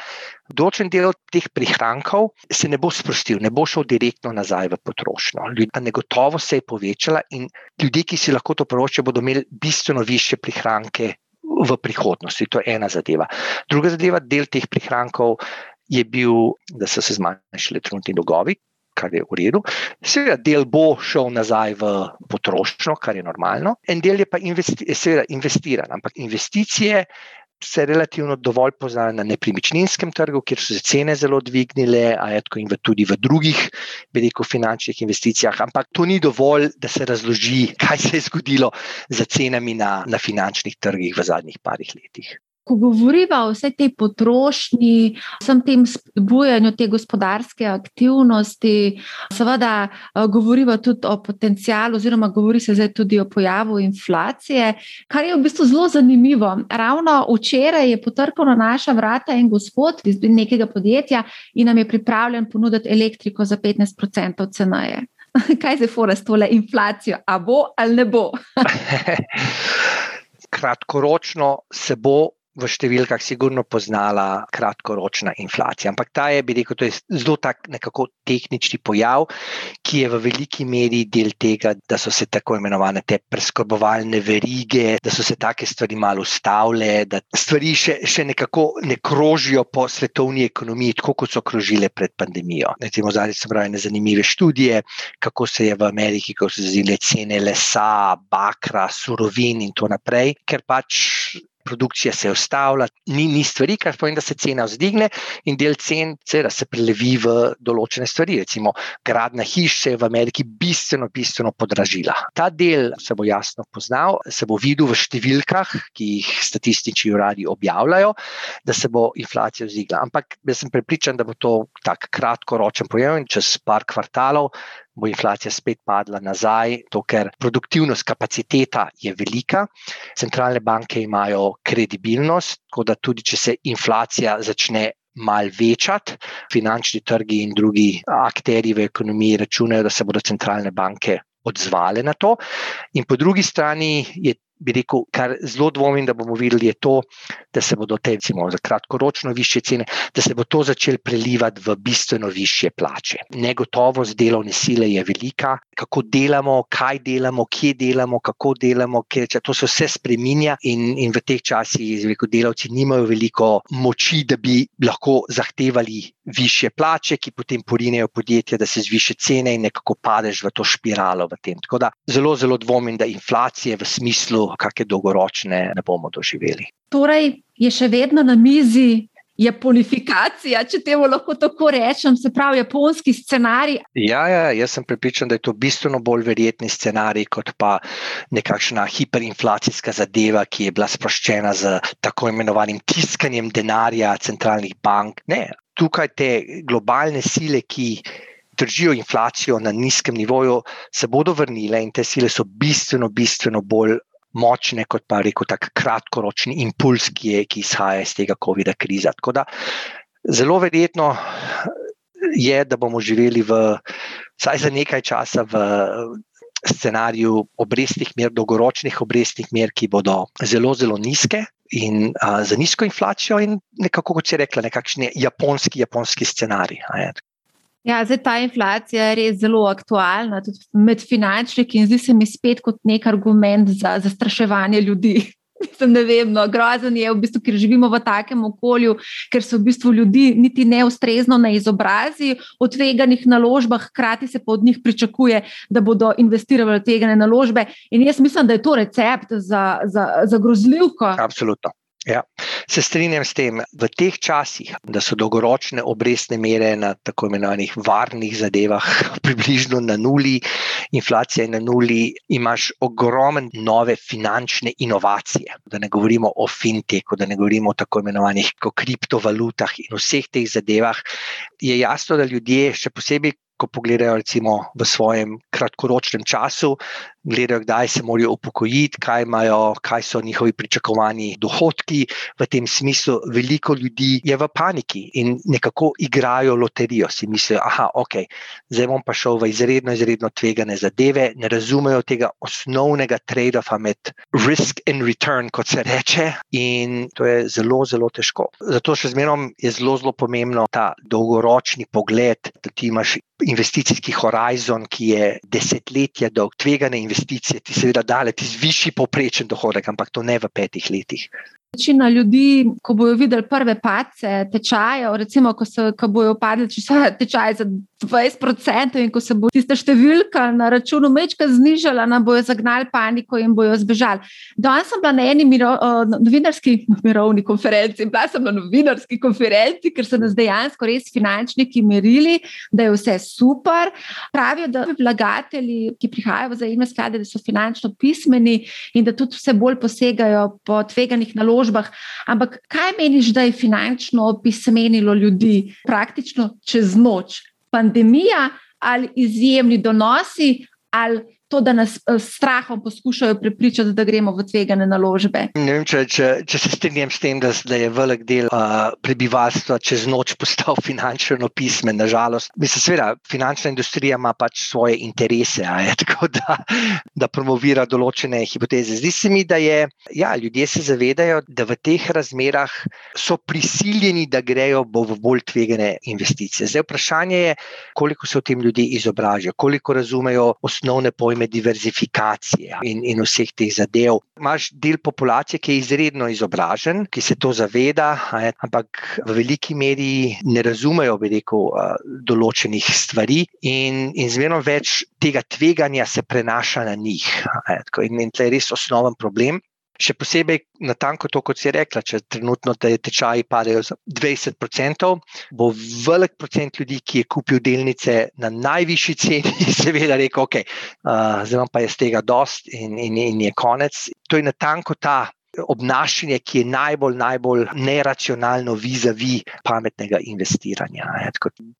Speaker 2: določen del teh prihrankov se ne bo sprostil, ne bo šel direktno nazaj v potrošnjo. Ljudje, negotovo se je povečala in ljudje, ki si lahko to privoščijo, bodo imeli bistveno više prihranke v prihodnosti. To je ena zadeva. Druga zadeva, del teh prihrankov je bil, da so se zmanjšali trenutni dolgovi, kar je v redu. Seveda, del bo šel nazaj v potrošnjo, kar je normalno, en del je pa investi seveda, investiran, ampak investicije. Se relativno dovolj pozna na nepremičninskem trgu, kjer so se cene zelo dvignile, a je tako in v, tudi v drugih, veliko finančnih investicijah. Ampak to ni dovolj, da se razloži, kaj se je zgodilo z cenami na, na finančnih trgih v zadnjih parih letih
Speaker 1: ko govoriva o vsej tej potrošnji, vsem tem spodbujanju te gospodarske aktivnosti, seveda eh, govoriva tudi o potencijalu, oziroma govori se zdaj tudi o pojavu inflacije, kar je v bistvu zelo zanimivo. Ravno včeraj je potrkal na naša vrata en gospod iz nekega podjetja in nam je pripravljen ponuditi elektriko za 15% ceneje. Kaj je za forest tole inflacijo? A bo ali ne bo?
Speaker 2: Kratkoročno se bo v številkah sigurno poznala kratkoročna inflacija. Ampak ta je, bi rekel, to je zelo tak nekako tehnični pojav, ki je v veliki meri del tega, da so se tako imenovane te preskrbovalne verige, da so se take stvari malo ustavile, da stvari še, še nekako ne krožijo po svetovni ekonomiji, tako kot so krožile pred pandemijo. Recimo, zadnji so pravili zanimive študije, kako se je v Ameriki, ko so zile cene lesa, bakra, surovin in tako naprej, ker pač produkcija se ustavlja, ni, ni stvari, kar pomeni, da se cena vzdigne in del cen cera se prelevi v določene stvari. Recimo, gradna hiš se je v Ameriki bistveno, bistveno podražila. Ta del se bo jasno poznal, se bo videl v številkah, ki jih statistični uradi objavljajo, da se bo inflacija vzdigla. Ampak jaz sem prepričan, da bo to tak kratkoročen pojav in čez par kvartalov bo inflacija spet padla nazaj, to, ker produktivnost, kapaciteta je velika, centralne banke imajo kredibilnost, tako da tudi če se inflacija začne. Mal večati, finančni trgi in drugi akteri v ekonomiji računajo, da se bodo centralne banke odzvale na to. In po drugi strani je bi rekel, kar zelo dvomim, da bomo videli, je to, da se bodo te, recimo, za kratkoročno više cene, da se bo to začelo prelivati v bistveno više plače. Negotovost delovne sile je velika, kako delamo, kaj delamo, kje delamo, kako delamo, ker to se vse spremenja in, in v teh časih, rekel, delavci nimajo veliko moči, da bi lahko zahtevali više plače, ki potem porinejo podjetje, da se zviše cene in nekako padeš v to spiralo. V Tako da zelo, zelo dvomim, da inflacije v smislu, kakšne dolgoročne, ne bomo doživeli.
Speaker 1: Torej, je še vedno na mizi. Japonifikacija, če temu lahko tako rečem, se pravi, japonski scenarij.
Speaker 2: Ja, ja, jaz sem pripričan, da je to bistveno bolj verjetni scenarij, kot pa nekakšna hiperinflacijska zadeva, ki je bila sproščena z tako imenovanim tiskanjem denarja centralnih bank. Ne, tukaj te globalne sile, ki držijo inflacijo na nizkem nivoju, se bodo vrnile in te sile so bistveno, bistveno bolj. Močne, kot pa reko, tako kratkoročni impuls, ki, je, ki izhaja iz tega COVID-a kriza. Tako da zelo verjetno je, da bomo živeli v, vsaj za nekaj časa v scenariju obrestnih mer, dolgoročnih obrestnih mer, ki bodo zelo, zelo nizke, in a, za nizko inflacijo, in nekako, kot se je rekla, nekakšen japonski, japonski scenarij.
Speaker 1: Ja, zdaj ta inflacija je res zelo aktualna, tudi med finančniki, in zdi se mi spet kot nek argument za zastraševanje ljudi. Mislim, ne vem, no, grozen je, v bistvu, ker živimo v takem okolju, ker so v bistvu ljudi niti neustrezno na izobrazi o tveganih naložbah, hkrati se pa od njih pričakuje, da bodo investirali v tvegane naložbe. In jaz mislim, da je to recept za, za, za grozljivko.
Speaker 2: Absolutno. Ja, se strinjam s tem, v teh časih, da so dolgoročne obrestne mere na tako imenovanih varnih zadevah približno na nuli, inflacija je na nuli, imaš ogromen nove finančne inovacije. Da ne govorimo o fintechu, da ne govorimo o tako imenovanih kriptovalutah in vseh teh zadevah. Je jasno, da ljudje, še posebej ko pogledajo recimo v svojem kratkoročnem času, gledajo, kdaj se morajo upokojiti, kaj, imajo, kaj so njihovi pričakovani dohodki. V tem smislu veliko ljudi je v paniki in nekako igrajo loterijo. Si mislijo, da okay, zdaj bom pa šel v izredno, izredno tvegane zadeve, ne razumejo tega osnovnega trade-offa med risk and return, kot se reče, in to je zelo, zelo težko. Zato še zmerom je zelo, zelo pomembno ta dolgoročni pogled, da ti imaš investicijski horizon, ki je desetletja dolg, tvegane investicije, ti seveda dale, ti zviši poprečen dohodek, ampak to ne v petih letih.
Speaker 1: Večina ljudi, ko bojo videli prve pace tečajev, recimo, ko, se, ko bojo padli tečaje za 20%, in ko se bo tista številka na računu mečka znižala, nam bojo zagnali paniko in bojo zbežali. Danes sem bila na eni miro, novinarski mirovni konferenci, bila sem na novinarski konferenci, ker so nas dejansko res finančniki merili, da je vse super. Pravijo, da vlagatelji, ki prihajajo v zajemne sklade, da so finančno pismeni in da tudi vse bolj posegajo po tveganih naložbah. Ampak kaj meniš, da je finančno opismenilo ljudi praktično čez noč? Pandemija ali izjemni donosi ali to, da nas eh, s strahom poskušajo prepričati, da gremo v tvegane naložbe.
Speaker 2: Ne vem, če, če, če se strinjam s tem, da, da je velik del uh, prebivalstva čez noč postal finančno pismen. Nažalost, mislim, seveda, finančna industrija ima pač svoje interese, je, da, da promovira določene hipoteze. Zdi se mi, da je, ja, ljudje se zavedajo, da v teh razmerah so prisiljeni, da grejo v bolj tvegane investicije. Zdaj, vprašanje je, koliko se o tem ljudi izobražajo, koliko razumejo osnovne pojme pojme diverzifikacije in, in vseh teh zadev. Imáš del populacije, ki je izredno izobražen, ki se to zaveda, ampak v veliki meri ne razumejo rekel, določenih stvari, in, in zmerno več tega tveganja se prenaša na njih. In, in to je res osnoven problem. Še posebej na tanko to, kot si rekla, če trenutno te tečaji padajo za 20%, bo velik procent ljudi, ki je kupil delnice na najvišji ceni, seveda rekel, ok, uh, zdaj pa je z tega dost in, in, in je konec. To je na tanko ta obnašanje, ki je najbolj, najbolj neracionalno vizavi pametnega investiranja.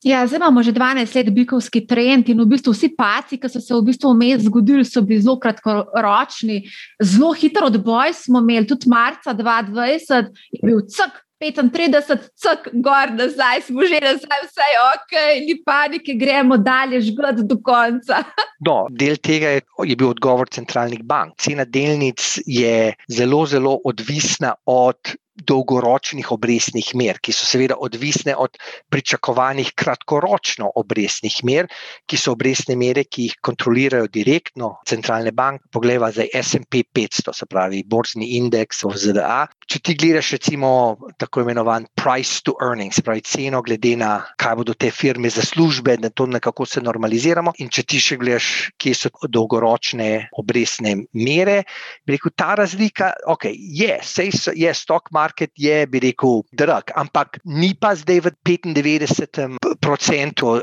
Speaker 1: Ja, zdaj imamo že 12 let bikovski trend in v bistvu vsi paci, ki so se v bistvu vmes zgodili, so bili zelo kratkoročni. Zelo hiter odboj smo imeli, tudi marca 2020 je bil cak 35, cok, gor, nazaj, smo že nazaj, vse je ok, ni panike, gremo dalje, žgod do konca.
Speaker 2: no, del tega je, je bil odgovor centralnih bank. Cena delnic je zelo, zelo odvisna od dolgoročnih obrestnih mer, ki so seveda odvisne od pričakovanih kratkoročno obrestnih mer, ki so obrestne mere, ki jih kontrolirajo direktno centralne banke. Poglejva za SP 500, se pravi borzni indeks v ZDA. Če ti gledaš recimo tako imenovan price to earnings, se pravi ceno glede na kaj bodo te firme za službe, da to nekako se normaliziramo. In če ti še gledaš, kje so dolgoročne obrestne mere, bi rekel, ta razlika, ok, je, sej je stock market market je, bi rekel, drag, ampak ni pa zdaj v 95%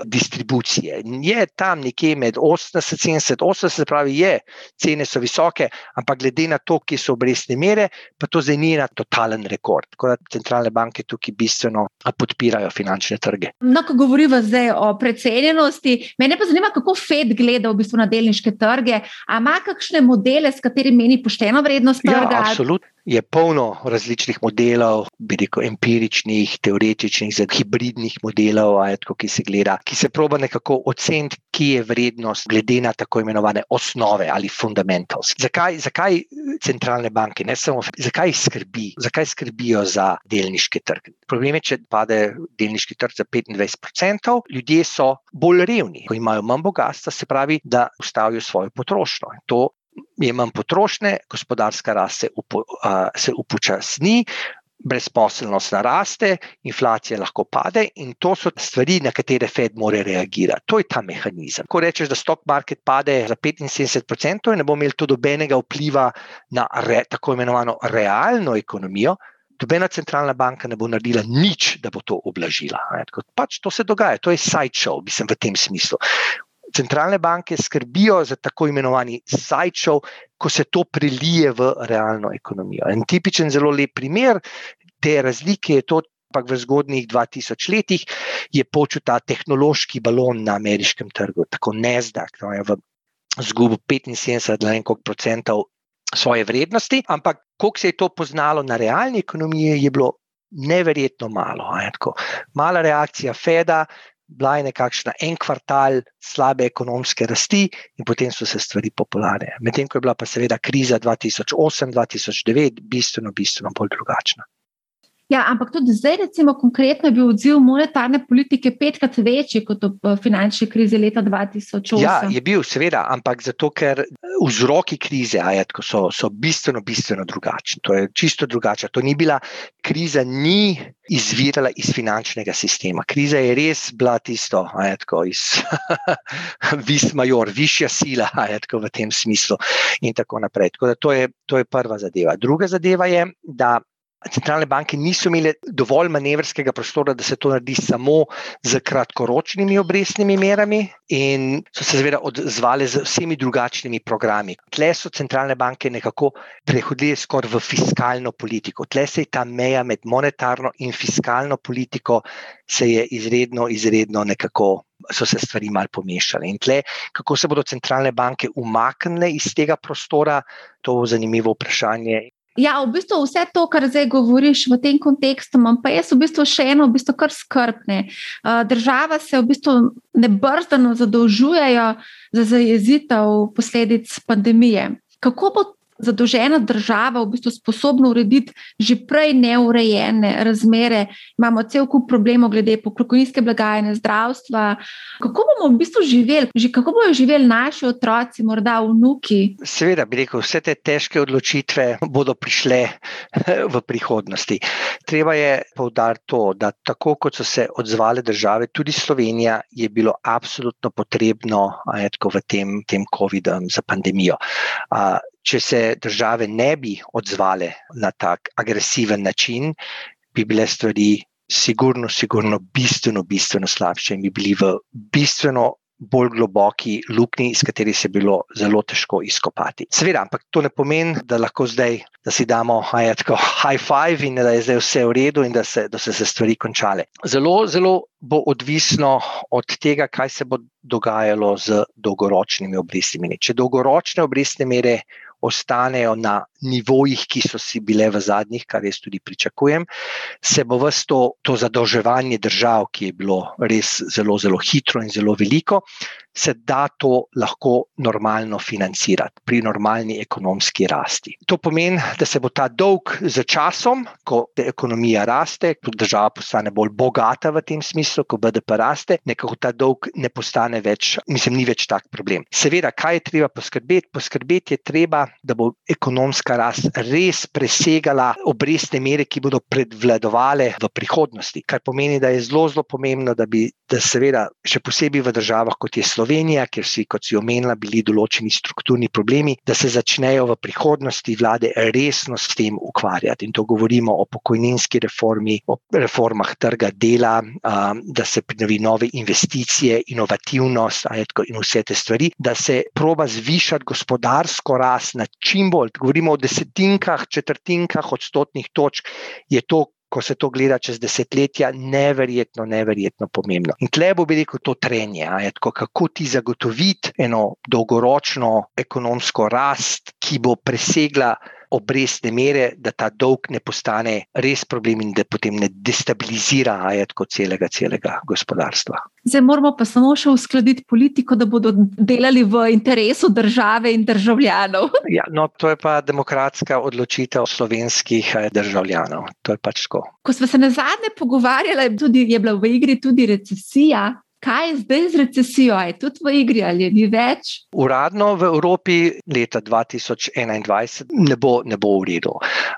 Speaker 2: distribucije. Je tam nekje med 80 in 70, pravi, je, cene so visoke, ampak glede na to, ki so obrestne mere, pa to zdaj ni na totalen rekord. Tako da centralne banke tukaj bistveno podpirajo finančne trge.
Speaker 1: No, ko govorimo zdaj o precenjenosti, me pa zanima, kako Fed gleda v bistvu na delniške trge. Ali ima kakšne modele, s katerimi meni pošteno vrednost trga?
Speaker 2: Ja, absolutno je polno različnih modelov, bi rekel, empiričnih, teoretičnih, hibridnih modelov, ajtko, ki se gleda, ki se proba nekako oceniti, kje je vrednost, glede na tako imenovane osnove ali fundamentals. Zakaj, zakaj centralne banke, ne samo, zakaj skrbi, zakaj skrbijo za delniški trg? Problem je, če pade delniški trg za 25%, ljudje so bolj revni, ko imajo manj bogatstva, se pravi, da ustavijo svojo potrošnjo. To je manj potrošnje, gospodarska rast se, upo, uh, se upočasni, brezposelnost naraste, inflacija lahko pade, in to so stvari, na katere Fed mora reagirati. To je ta mehanizem. Ko rečeš, da stock market pade za 75%, in ne bo imel to dobenega vpliva na re, tako imenovano realno ekonomijo. Dobena centralna banka ne bo naredila nič, da bo to oblažila. Pač to se dogaja, to je sideshow, mislim, v tem smislu centralne banke skrbijo za tako imenovani sideshow, ko se to prelije v realno ekonomijo. En tipičen, zelo lep primer te razlike je to. Ampak v zgodnjih 2000 letih je počutil ta tehnološki balon na ameriškem trgu, tako nezdak. No, zgubil 75 procentov svoje vrednosti, ampak koliko se je to poznalo na realni ekonomiji, je bilo neverjetno malo. Mala reakcija Feda, bila je nekakšna en kvartal slabe ekonomske rasti, in potem so se stvari popularne. Medtem ko je bila pa seveda kriza 2008-2009 bistveno, bistveno bolj drugačna.
Speaker 1: Ja, ampak tudi zdaj, recimo, konkretno je bil odziv monetarne politike petkrat večji kot v finančni krizi leta 2008.
Speaker 2: Ja, je bil, seveda, ampak zato, ker vzroki krize ajat, so, so bistveno, bistveno drugačni. To je čisto drugače. To ni bila kriza, ni izvirala iz finančnega sistema. Kriza je res bila tisto, ajat, iz vis major, višja sila ajat, v tem smislu in tako naprej. Tako to, je, to je prva zadeva. Druga zadeva je, da centralne banke niso imele dovolj manevrskega prostora, da se to naredi samo z kratkoročnimi obrestnimi merami, in so se seveda odzvali z vsemi drugačnimi programi. Tle so centralne banke nekako prehodile skoraj v fiskalno politiko. Tle se je ta meja med monetarno in fiskalno politiko izredno, izredno nekako. So se stvari malo pomešale. In tle, kako se bodo centralne banke umaknile iz tega prostora, to je zanimivo vprašanje.
Speaker 1: Ja, v bistvu vse to, kar zdaj govoriš v tem kontekstu, imam pa jaz v bistvu še eno, v bistvu kar skrbne. Država se v bistvu nebrzdano zadolžujejo za zajezitev posledic pandemije. Kako bo zadolžena država v bistvu sposobna urediti že prej neurejene razmere, imamo cel kup problemov glede pokojninske blagajne, zdravstva. Kako bomo v bistvu živeli, že kako bodo živeli naši otroci, morda vnuki?
Speaker 2: Seveda, bi rekel, vse te težke odločitve bodo prišle v prihodnosti. Treba je povdariti to, da tako kot so se odzvale države, tudi Slovenija je bilo absolutno potrebno ajatko, v tem, tem COVID-om za pandemijo če se države ne bi odzvale na tak agresiven način, bi bile stvari sigurno, sigurno bistveno, bistveno slabše in bi bili v bistveno bolj globoki luknji, iz kateri se je bilo zelo težko izkopati. Seveda, ampak to ne pomeni, da lahko zdaj, da si damo tako high five in da je zdaj vse v redu in da se, da se, se stvari končale. Zelo, zelo bo odvisno od tega, kaj se bo dogajalo z dolgoročnimi obrestnimi. Če dolgoročne obrestne mere ostanejo na nivojih, ki so si bile v zadnjih, kar jaz tudi pričakujem, se bo vse to, to zadolževanje držav, ki je bilo res zelo, zelo hitro in zelo veliko, se da to lahko normalno financirati pri normalni ekonomski rasti. To pomeni, da se bo ta dolg z časom, ko ekonomija raste, ko država postane bolj bogata v tem smislu, ko BDP raste, nekako ta dolg ne postane več, mislim, ni več tak problem. Seveda, kaj je treba poskrbeti? Poskrbeti je treba, da bo ekonomska rast res presegala obrestne mere, ki bodo predvladovale v prihodnosti. Kar pomeni, da je zelo, zelo pomembno, da bi, da seveda, še posebej v državah kot je Slovenija, kjer si, kot si omenila, bili določeni strukturni problemi, da se začnejo v prihodnosti vlade resno s tem ukvarjati. In to govorimo o pokojninski reformi, o reformah trga dela, da se prinavi nove investicije, inovativnost in vse te stvari, da se proba zvišati gospodarsko rast na čim bolj, govorimo o desetinkah, četrtinkah odstotnih točk, je to ko se to gleda čez desetletja, neverjetno, neverjetno pomembno. In tle bo rekel to trenje, tako, kako ti zagotoviti eno dolgoročno ekonomsko rast, ki bo presegla obrestne mere, da ta dolg ne postane res problem in da potem ne destabilizira ajetko celega, celega gospodarstva.
Speaker 1: Zdaj moramo pa samo še uskladiti politiko, da bodo delali v interesu države in državljanov.
Speaker 2: Ja, no, to je pa demokratska odločitev slovenskih eh, državljanov. To je pač tako.
Speaker 1: Ko smo se na zadnje pogovarjali, tudi, je bila v igri tudi recesija kaj je zdaj z recesijo, je tudi v igri ali ni več?
Speaker 2: Uradno v Evropi leta 2021 ne bo, ne bo v redu.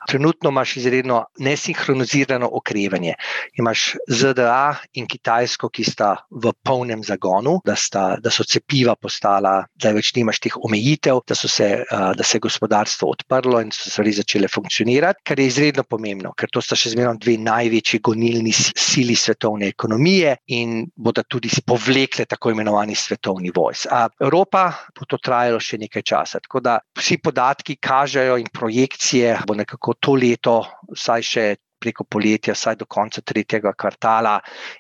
Speaker 2: Trenutno imaš izredno nesinhronizirano okrevanje. Imaš ZDA in Kitajsko, ki sta v polnem zagonu, da, sta, da so cepiva postala, da več nimaš teh omejitev, da, se, da se je gospodarstvo odprlo in so stvari začele funkcionirati, kar je izredno pomembno, ker to sta še zmerno dve največji gonilni sili svetovne ekonomije in bodo tudi povlekle tako imenovani svetovni vojs. Evropa bo to trajalo še nekaj časa. Tako da vsi podatki kažejo in projekcije, bo nekako to leto, vsaj še preko poletja, vsaj do konca tretjega kvartala,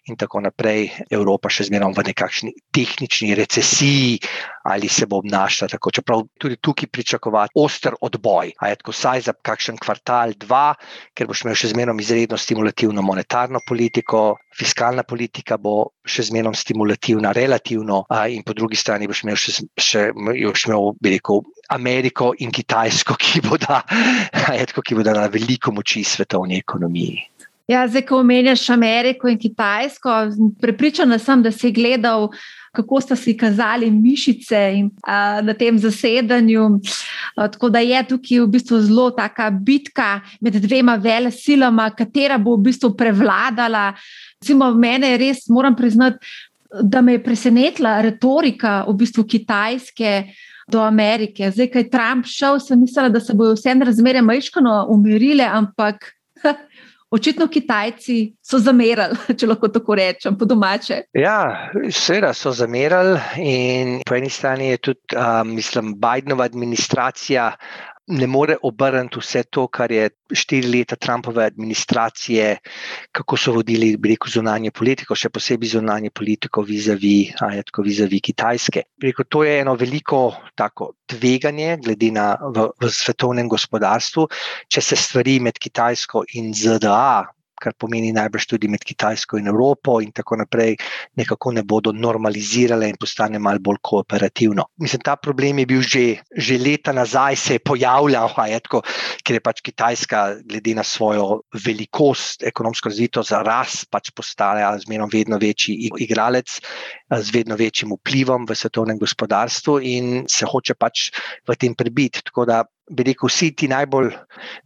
Speaker 2: in tako naprej, Evropa še zmeraj v nekakšni tehnični recesiji ali se bo obnašala tako. Čeprav tudi tukaj pričakovati oster odboj, a je tako vsaj za kakšen kvartal, dva, ker boš imel še zmeraj izredno stimulativno monetarno politiko, fiskalna politika bo še zmeraj stimulativna, relativno, in po drugi strani boš imel še, še boš imel, bi rekel, Ameriko in Kitajsko, ki bodo, ki bodo na veliko moči svetovni ekonomiji.
Speaker 1: Ja, zdaj, ko omenjaš Ameriko in Kitajsko, prepričana sem, da si gledal, kako sta si kazali mišice in, a, na tem zasedanju. A, tako da je tukaj v bistvu zelo taka bitka med dvema vele silama, katera bo v bistvu prevladala. Recimo, mene je res, moram priznati, da me je presenetila retorika v bistvu kitajske. Do Amerike. Zdaj, ko je Trump šel, sem mislila, da se bodo vse razmere majhno umirile, ampak Očitno Kitajci so zamerali, če lahko tako rečem, po domače.
Speaker 2: Ja, seveda so zamerali, in po eni strani je tudi, um, mislim, Bidenova administracija ne more obrniti vse to, kar je štiri leta Trumpove administracije, kako so vodili, rekel, zunanje politiko, še posebej zunanje politiko vizavi, ajetko vizavi Kitajske. Rekel, to je eno veliko tako tveganje, glede na v, v svetovnem gospodarstvu, če se stvari med Kitajsko in ZDA kar pomeni najbrž tudi med Kitajsko in Evropo, in tako naprej, nekako ne bodo normalizirale in postane malo bolj kooperativno. Mislim, ta problem je bil že, že leta nazaj, se je pojavljal, je tako, ker je pač Kitajska, glede na svojo velikost, ekonomsko razvito za rast, pač postala zmerno vedno večji igralec z vedno večjim vplivom v svetovnem gospodarstvu in se hoče pač v tem prebiti. Tako da bi rekel, vsi ti najbolj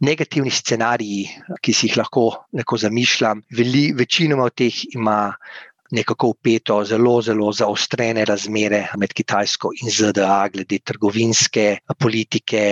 Speaker 2: negativni scenariji, ki si jih lahko neko zamišljam, veli, večinoma od teh ima nekako upeto zelo, zelo zaostrene razmere med Kitajsko in ZDA, glede trgovinske politike,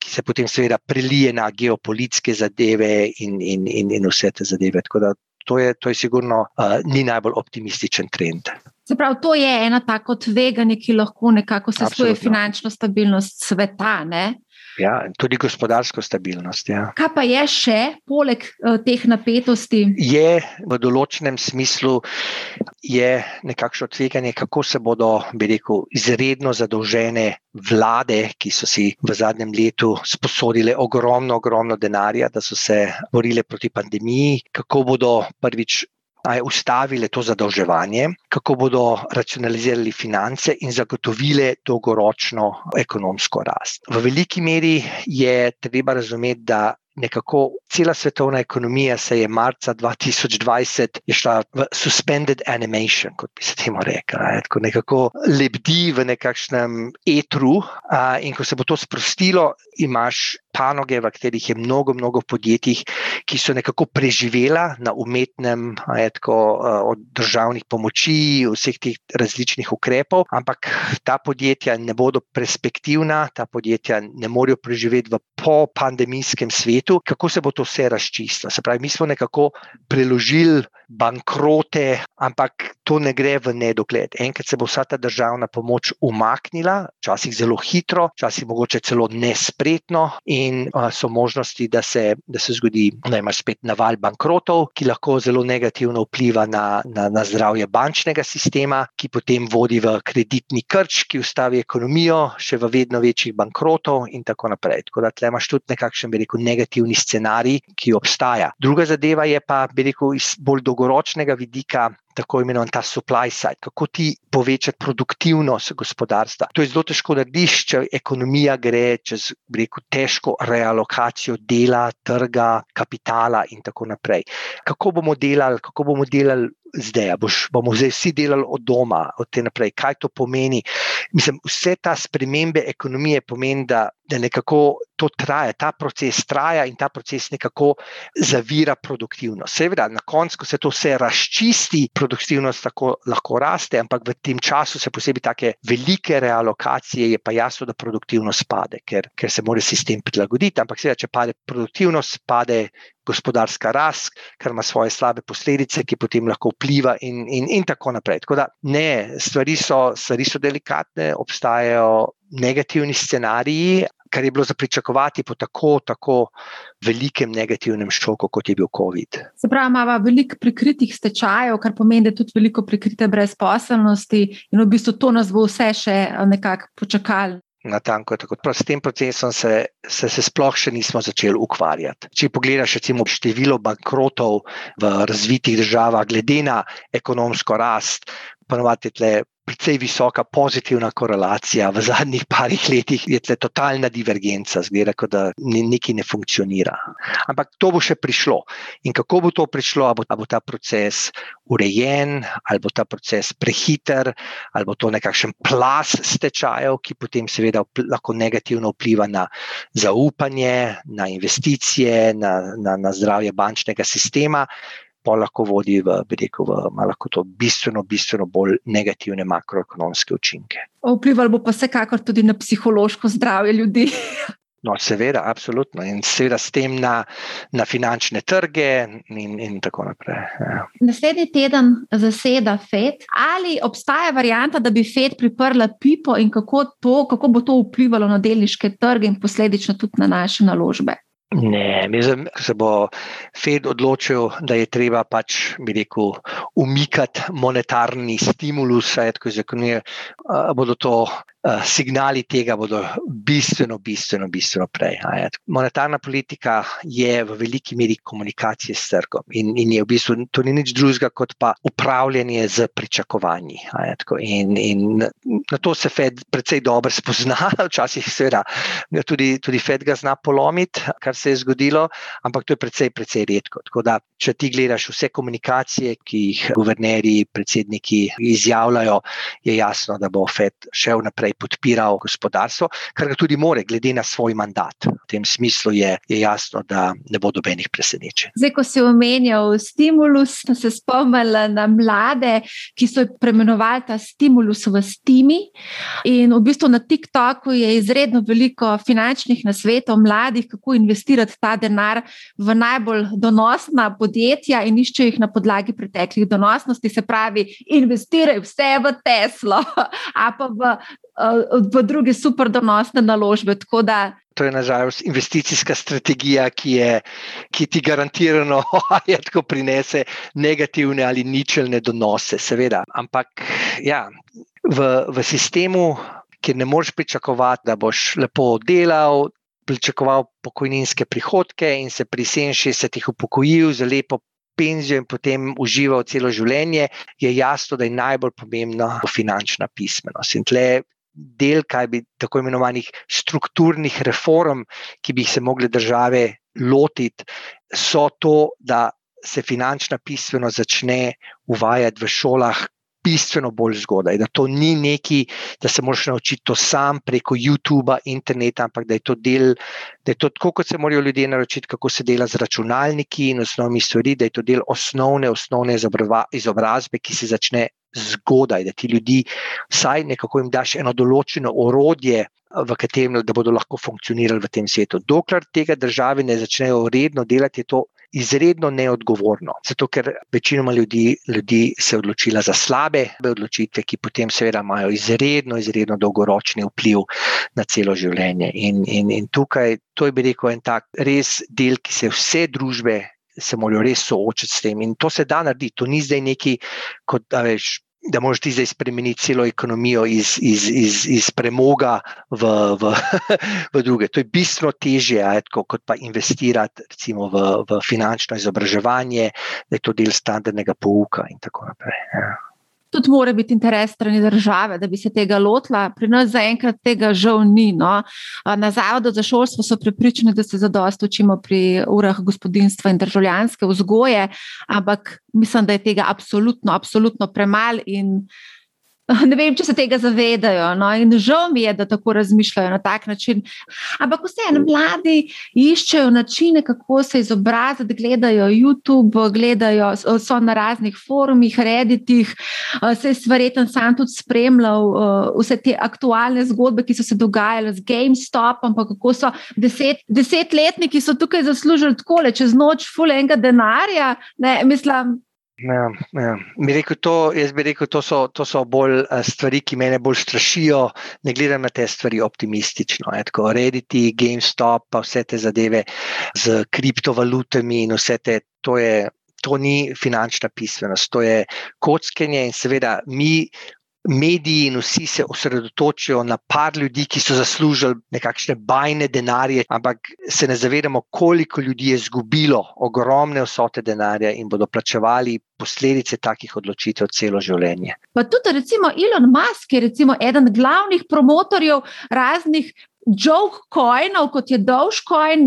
Speaker 2: ki se potem seveda prelije na geopolitske zadeve in, in, in, in vse te zadeve. Tako da to je, to je sigurno uh, ni najbolj optimističen trend.
Speaker 1: Se pravi, to je ena tako tveganje, ki lahko nekako sesuje finančno stabilnost sveta. Ne?
Speaker 2: Ja, tudi gospodarsko stabilnost. Ja.
Speaker 1: Kaj pa je še, poleg uh, teh napetosti?
Speaker 2: Je v določenem smislu nekakšno tveganje, kako se bodo, bi rekel, izredno zadolžene vlade, ki so si v zadnjem letu sposodile ogromno, ogromno denarja, da so se borile proti pandemiji, kako bodo prvič ustavile to zadolževanje, kako bodo racionalizirali finance in zagotovile dolgoročno ekonomsko rast. V veliki meri je treba razumeti, da nekako cela svetovna ekonomija se je marca 2020 šla v suspended animation, kot bi se temu rekla. Ne? Tako nekako lebdi v nekakšnem etru, a, in ko se bo to sprostilo, imaš panoge, v katerih je mnogo, mnogo podjetij, ki so nekako preživela na umetnem, tako, od državnih pomoči, vseh teh različnih ukrepov, ampak ta podjetja ne bodo perspektivna, ta podjetja ne morejo preživeti v po-pandemijskem svetu. Kako se bo to vse razčistilo? Se pravi, mi smo nekako preložili bankrote, ampak to ne gre v nedogled. Enkrat se bo vsa ta državna pomoč umaknila, včasih zelo hitro, včasih mogoče celo nespretno, in uh, so možnosti, da se, da se zgodi, da imaš spet naval bankrotov, ki lahko zelo negativno vpliva na, na, na zdravje bančnega sistema, ki potem vodi v kreditni krč, ki ustavi ekonomijo, še v vedno večjih bankrotov, in tako naprej. Tako da tle imaš tudi nekakšen, bi rekel, negativni scenarij, ki obstaja. Druga zadeva je pa, bi rekel, iz bolj dolgoročnega vidika, tako imenovan ta supply side, kako ti povečati produktivnost gospodarstva. To je zelo težko narediš, če ekonomija gre čez rekel, težko realokacijo dela, trga, kapitala in tako naprej. Kako bomo delali, kako bomo delali zdaj? Boš, bomo zdaj vsi delali od doma, od te naprej. Kaj to pomeni? Mislim, vse ta spremembe ekonomije pomeni, da, da nekako to traja, ta proces traja in ta proces nekako zavira produktivnost. Seveda, na koncu, ko se to vse razčisti, produktivnost tako lahko raste, ampak v tem času se posebej take velike realokacije, je pa jasno, da produktivnost pade, ker, ker se mora sistem prilagoditi. Ampak seveda, če pade produktivnost, pade gospodarska rast, kar ima svoje slabe posledice, ki potem lahko vpliva in, in, in tako naprej. Tako da ne, stvari so, stvari so delikatne, obstajajo negativni scenariji, kar je bilo za pričakovati po tako, tako velikem negativnem šoku, kot je bil COVID.
Speaker 1: Se pravi, imamo veliko prikritih stečajev, kar pomeni, da je tudi veliko prikrite brezposelnosti, in v bistvu to nas bo vse še nekako počakalo.
Speaker 2: Na tanko je tako. S tem procesom se, se, se sploh še nismo začeli ukvarjati. Če pogledaš, recimo, število bankrotov v razvitih državah, glede na ekonomsko rast, ponovadi tle precej visoka pozitivna korelacija. V zadnjih parih letih je tle totalna divergenca, zgleda, da nekaj ne funkcionira. Ampak to bo še prišlo. In kako bo to prišlo, ali bo, bo ta proces urejen, ali bo ta proces prehiter, ali bo to nekakšen plas stečajev, ki potem seveda lahko negativno vpliva na zaupanje, na investicije, na, na, na zdravje bančnega sistema pa lahko vodi v, rekel, v lahko to bistveno, bistveno bolj negativne makroekonomske učinke.
Speaker 1: Vplival bo pa vsekakor tudi na psihološko zdravje ljudi.
Speaker 2: No, seveda, absolutno. In seveda s tem na, na finančne trge, in, in tako naprej. Ja.
Speaker 1: Naslednji teden zaseda FED. Ali obstaja varijanta, da bi FED priprla pipo, in kako, to, kako bo to vplivalo na delniške trge in posledično tudi na naše naložbe?
Speaker 2: Ne, mislim, da se bo Fed odločil, da je treba pač, bi rekel, umikati monetarni stimulus, tako zakonuje, bodo to signali tega bodo bistveno, bistveno, bistveno prej. Monetarna politika je v veliki meri komunikacija s trgom in, in je v bistvu to ni nič drugega kot pa upravljanje z pričakovanji. In, in na to se Fed precej dobro spozna, včasih seveda tudi, tudi Fed ga zna polomiti, kar se je zgodilo, ampak to je precej, precej redko. Tako da, če ti gledaš vse komunikacije, ki jih guvernerji, predsedniki izjavljajo, je jasno, da bo Fed šel naprej podpiral gospodarstvo, kar ga tudi more, glede na svoj mandat. V tem smislu je, je jasno, da ne bo dobenih presenečenj.
Speaker 1: Zdaj, ko si omenjal stimulus, sem se spomnil na mlade, ki so preimenovali ta stimulus v Stimi. In v bistvu na TikToku je izredno veliko finančnih nasvetov mladih, kako investirati ta denar v najbolj donosna podjetja in iščejo jih na podlagi preteklih donosnosti. Se pravi, investiraj vse v Teslo, a pa v v druge super donosne naložbe.
Speaker 2: To je nažalost investicijska strategija, ki, je, ki ti garantirano tako prinese negativne ali ničelne donose, seveda. Ampak ja, v, v sistemu, kjer ne moreš pričakovati, da boš lepo delal, pričakoval pokojninske prihodke in se pri 67-ih upokojil za lepo. Penzijo in potem užival celo življenje, je jasno, da je najbolj pomembna finančna pismenost. In tle del, kaj bi tako imenovanih strukturnih reform, ki bi jih se mogli države lotiti, so to, da se finančna pismenost začne uvajati v šolah. Bistveno bolj zgodaj, da to ni neki, da se moraš naučiti to sam preko YouTuba, interneta, ampak da je to del, da je to tako, kot se morajo ljudje naučiti, kako se dela z računalniki in osnovnimi stvarmi, da je to del osnovne, osnovne izobrazbe, ki se začne zgodaj, da ti ljudi vsaj nekako jim daš eno določeno orodje, v katerem bodo lahko funkcionirali v tem svetu. Dokler tega države ne začnejo redno delati, je to izredno neodgovorno. Zato, ker večinoma ljudi, ljudi se je odločila za slabe odločitve, ki potem seveda imajo izredno, izredno dolgoročni vpliv na celo življenje. In, in, in tukaj, to je bi rekel en tak res del, ki se vse družbe. Se morajo res soočiti s tem, in to se da narediti. To ni zdaj neki, kot da veš, da moraš ti zdaj spremeniti celo ekonomijo iz, iz, iz, iz premoga v, v, v druge. To je bistveno težje, kot pa investirati recimo, v, v finančno izobraževanje, da je to del standardnega pouka in tako naprej. Ja
Speaker 1: tudi mora biti interes strani države, da bi se tega lotila. Pri nas zaenkrat tega žal ni. No. Na Zavodu za šolstvo so pripričani, da se zadosto učimo pri urah gospodinstva in državljanske vzgoje, ampak mislim, da je tega absolutno, absolutno premalo. Ne vem, če se tega zavedajo. No? In žal mi je, da tako razmišljajo na tak način. Ampak vseeno, mladi iščejo načine, kako se izobraziti, gledajo YouTube, gledajo, so na raznih forumih, reditih. Se je verjetno sam tudi spremljal vse te aktualne zgodbe, ki so se dogajale z GameStopom, pa kako so deset, desetletniki so tukaj zaslužili tako le čez noč, fulenga denarja. Ne, mislim,
Speaker 2: Ja, ja. Mi rekel, to, jaz bi rekel, to so, to so bolj eh, stvari, ki me bolj strašijo. Ne gledam na te stvari optimistično. Rediti, GameStop, pa vse te zadeve z kriptovalutami in vse te. To, je, to ni finančna pismenost, to je kockenje in seveda mi mediji in vsi se osredotočijo na par ljudi, ki so zaslužili nekakšne bajne denarje, ampak se ne zavedamo, koliko ljudi je izgubilo ogromne vsote denarja in bodo plačevali posledice takih odločitev celo življenje.
Speaker 1: Pa tudi, recimo, Elon Musk je eden glavnih promotorjev raznih joke coinov, kot je Dogecoin.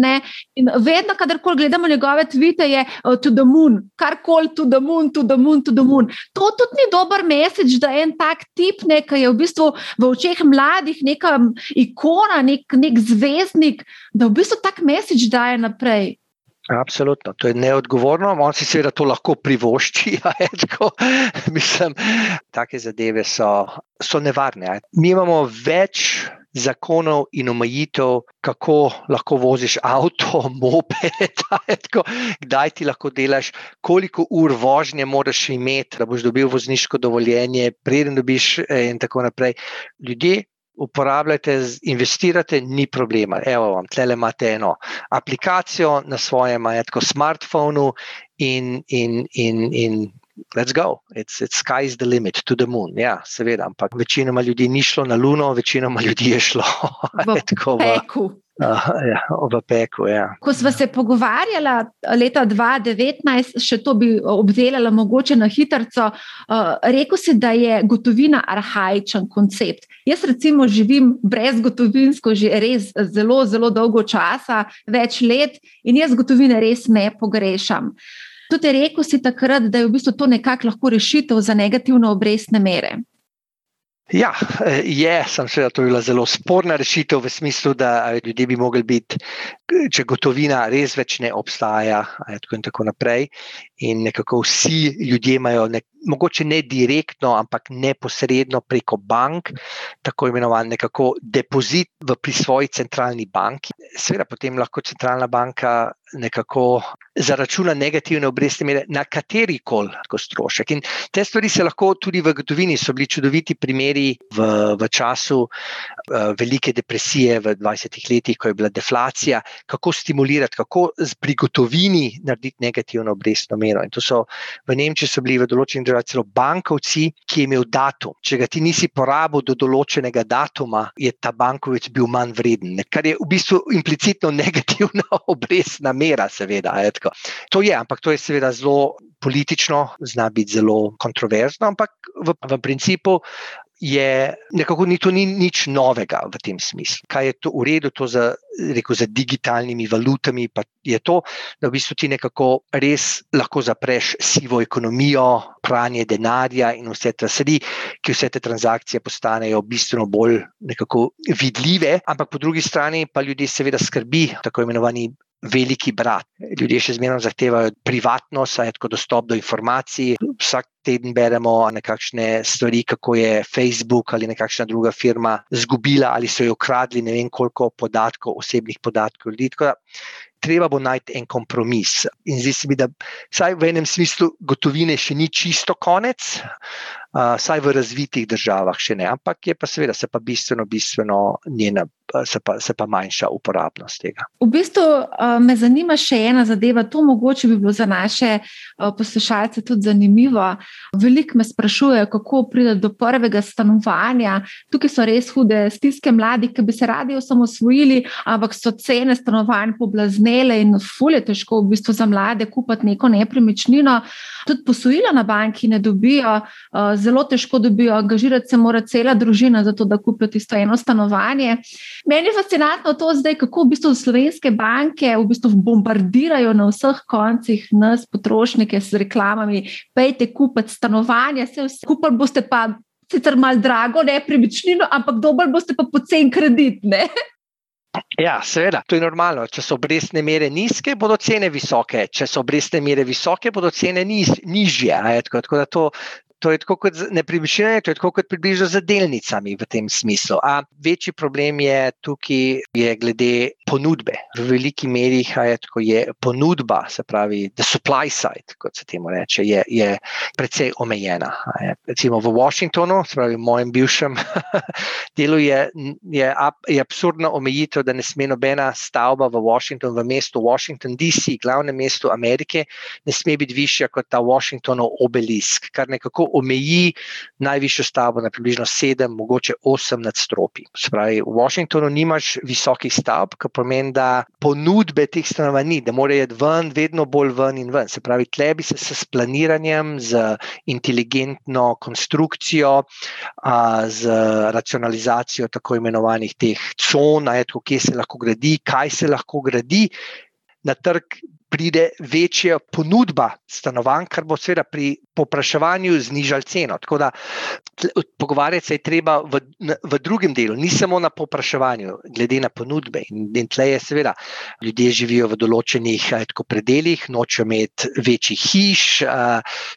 Speaker 1: In vedno, kadarkoli gledamo njegove tvite, je uh, to the moon, karkoli to the moon, to the moon, to the moon. To tudi ni dober message, da en tak tip, ki je v bistvu v očeh mladih neka ikona, nek, nek zvezdnik, da v bistvu tak message daje naprej.
Speaker 2: Absolutno, to je neodgovorno. On si seveda to lahko privošči. Mislim, take zadeve so, so nevarne. Mi imamo več zakonov in omejitev, kako lahko voziš avto, moped, kdaj ti lahko delaš, koliko ur vožnje moraš imeti, da boš dobil vozniško dovoljenje, preden dobiš, eh, in tako naprej. Ljudje. Uporabljate, investirate, ni problema. Evo vam, tle imate eno aplikacijo na svojem smartphonu in, in, in, in let's go, it's, it's sky's the limit to the moon. Ja, seveda, ampak večinoma ljudi ni šlo na Luno, večinoma ljudi je šlo
Speaker 1: v peku.
Speaker 2: Uh, ja, v peku ja.
Speaker 1: Ko smo se pogovarjali leta 2019, še to bi obdelala, mogoče na hitro, uh, rekel si, da je gotovina arhajičen koncept. Jaz, recimo, živim brezgotovinsko že res zelo, zelo dolgo časa, več let, in jaz gotovine res ne pogrešam. Tudi rekel si takrat, da je v bistvu to nekako lahko rešitev za negativne obrestne mere.
Speaker 2: Ja, je, sem seveda to bila zelo sporna rešitev v smislu, da ljudje bi mogli biti, če gotovina res več ne obstaja, tako in tako naprej. In nekako vsi ljudje imajo, nek, mogoče ne direktno, ampak neposredno preko bank, tako imenovan nekako depozit v pri svoji centralni banki. Seveda potem lahko centralna banka nekako zaračuna negativne obrestne mere na kateri koli strošek. In te stvari se lahko tudi v gotovini, so bili čudoviti primeri v, v času uh, velike depresije v 20 letih, ko je bila deflacija, kako stimulirati, kako pri gotovini narediti negativno obrestno mero. In to so v Nemčiji so bili v določenih državah celo bankovci, ki je imel datum. Če ga ti nisi porabil do določenega datuma, je ta bankovec bil manj vreden, kar je v bistvu implicitno negativna obrestna mera, seveda. Je to je, ampak to je seveda zelo politično, zna biti zelo kontroverzno, ampak v, v principu. Je nekako ni to ni nič novega v tem smislu. Kaj je to v redu, to za, rekel, za digitalnimi valutami, pa je to, da v bistvu ti nekako res lahko zapreš sivo ekonomijo, pranje denarja in vse te stvari, ki vse te transakcije postanejo bistveno bolj vidljive, ampak po drugi strani pa ljudi seveda skrbi tako imenovani veliki brat. Ljudje še zmeraj zahtevajo privatnost, saj je tako dostop do informacij. Vsak teden beremo nekakšne stvari, kako je Facebook ali nekakšna druga firma izgubila ali so jo ukradli ne vem koliko podatkov, osebnih podatkov ljudi. Treba bo najti en kompromis. In zdi se mi, da vsaj v enem smislu gotovine še ni čisto konec, vsaj v razvitih državah še ne, ampak je pa seveda se pa bistveno, bistveno njena se pa, se pa manjša uporabnost tega.
Speaker 1: V bistvu me zanima še ena zadeva, to mogoče bi bilo za naše poslušalce tudi zanimivo. Veliko me sprašujejo, kako pride do prvega stanovanja. Tukaj so res hude stiske mladih, ki bi se radi osamosvojili, ampak so cene stanovanj poblaznele in fulje težko v bistvu za mlade kupiti neko nepremičnino. Tudi posojila na banki ne dobijo, zelo težko dobijo, angažirati se mora cela družina za to, da kupijo tisto eno stanovanje. Meni je fascinantno to, zdaj, kako v bistvu slovenske banke v bistvu bombardirajo na vseh koncih nas, potrošnike, z reklamami. Pejte kupiti stanovanje, vse skupaj boste pa sicer malo drago, nepremičnino, ampak dober boste pa pocen kredit. Ne?
Speaker 2: Ja, seveda, to je normalno. Če so obrestne mere nizke, bodo cene visoke. Če so obrestne mere visoke, bodo cene niz, nižje. Tako, tako da to, to je tako kot nepremičnine, to je tako kot približno z delnicami v tem smislu. A večji problem je tukaj je glede ponudbe. V veliki meri je tako, je ponudba, se pravi, the supply side, kot se temu reče, je, je precej omejena. Recimo v Washingtonu, se pravi, v mojem bivšem delu je, je, je absurdna omejitev, da ne sme nobena stavba v Washingtonu, v mestu Washington DC, glavnem mestu Amerike, ne sme biti višja kot ta Washingtonov obelisk, kar nekako omeji najvišjo stavbo na približno sedem, mogoče osem nadstropij. Spravi, v Washingtonu nimaš visokih stavb, kar pomeni, da ponudbe teh stanovanj ni, da morajo iti ven, vedno bolj ven in ven. Se pravi, tle bi se s planiranjem, z inteligentno konstrukcijo, a, z racionalizacijo tako imenovanih teh con, ajto, kje se lahko gradi, kaj se lahko gradi. Na trg pride večja ponudba stanovanj, kar bo seveda pri popraševanju znižal ceno. Tako da pogovarjati se je treba v, v drugem delu, ni samo na popraševanju, glede na ponudbe. In, in tle je seveda, ljudje živijo v določenih tako, predeljih, nočejo imeti večjih hiš,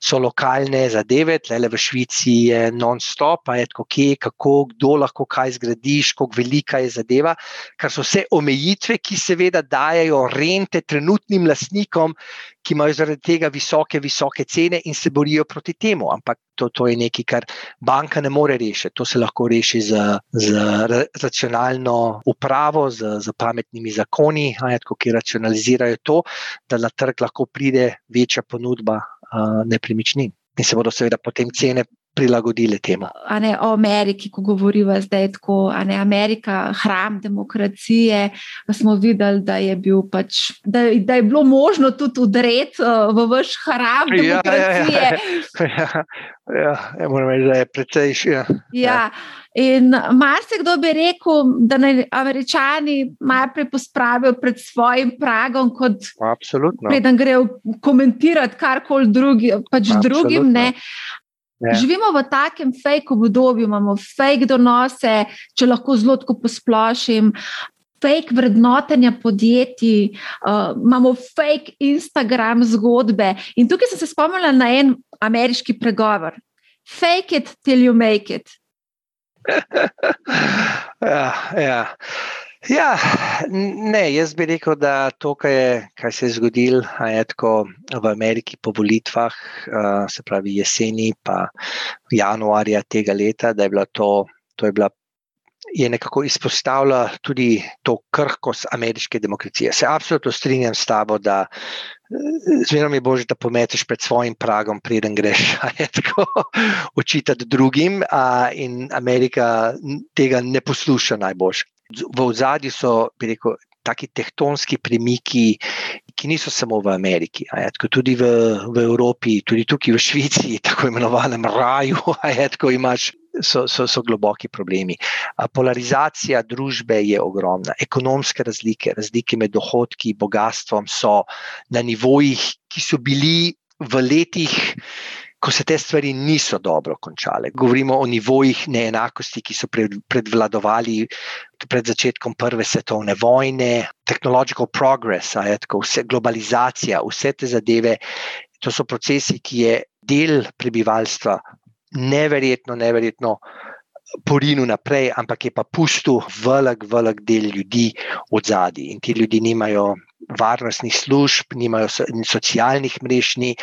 Speaker 2: so lokalne zadeve, tle v Švici je non-stop, pa je tako, kje, kako, kdo lahko kaj zgradiš, kako velika je zadeva, kar so vse omejitve, ki seveda dajo rente trenutnim lastnikom, ki imajo zaradi tega visoke, visoke cene in se borijo proti temu. Ampak to, to je nekaj, kar banka ne more rešiti. To se lahko reši z, z racionalno upravo, z, z pametnimi zakoni, ajatko, ki racionalizirajo to, da na trg lahko pride večja ponudba uh, nepremičnin. In se bodo seveda potem cene prilagodili temu.
Speaker 1: Ne, o Ameriki, ko govorimo zdaj tako, ne, Amerika, hram demokracije. Smo videli, da je, bil pač, da, da je bilo možno tudi udreti uh, v vaš hram demokracije. Ja, ja,
Speaker 2: ja, ja, ja, moram reči, da je precej še. Ja.
Speaker 1: Ja. In marsikdo bi rekel, da naj američani najprej pospravijo pred svojim pragom, kot preden grejo komentirati karkoli drugi, pač drugim. Ne. Ja. Živimo v takem fake obdobju, imamo fake donose, če lahko zelo tako posplošim. Fake vrednotenja podjetij, uh, imamo fake Instagram zgodbe. In tukaj sem se spomnila na en ameriški pregovor: Fake it till you make it.
Speaker 2: ja, ja. Ja, ne, jaz bi rekel, da to, kar, je, kar se je zgodilo v Ameriki po volitvah, se pravi jeseni, pa januarja tega leta, da je bila to, to je bila. Je nekako izpostavila tudi to krhkost ameriške demokracije. Se absolutno strinjam s tabo, da zmerno je bolje, da pometeš pred svojim pragom, preden greš očitati drugim. In Amerika tega ne posluša najbolj v ozadju so, bi rekel, taki tektonski premiki, ki niso samo v Ameriki, ja, tudi v, v Evropi, tudi tukaj v Švici, tako imenovanem raju, ja, imaš, so, so, so globoki problemi. Polarizacija družbe je ogromna, ekonomske razlike, razlike med dohodki in bogatstvom so na nivojih, ki so bili v letih ko se te stvari niso dobro končale. Govorimo o nivojih neenakosti, ki so predvladovali pred začetkom Prve svetovne vojne, technological progress, je, tako, vse, globalizacija, vse te zadeve. To so procesi, ki je del prebivalstva neverjetno, neverjetno porinu naprej, ampak je pa pustil velik, velik del ljudi od zadaj. In ti ljudje nimajo varnostnih služb, nimajo socialnih mrež, ni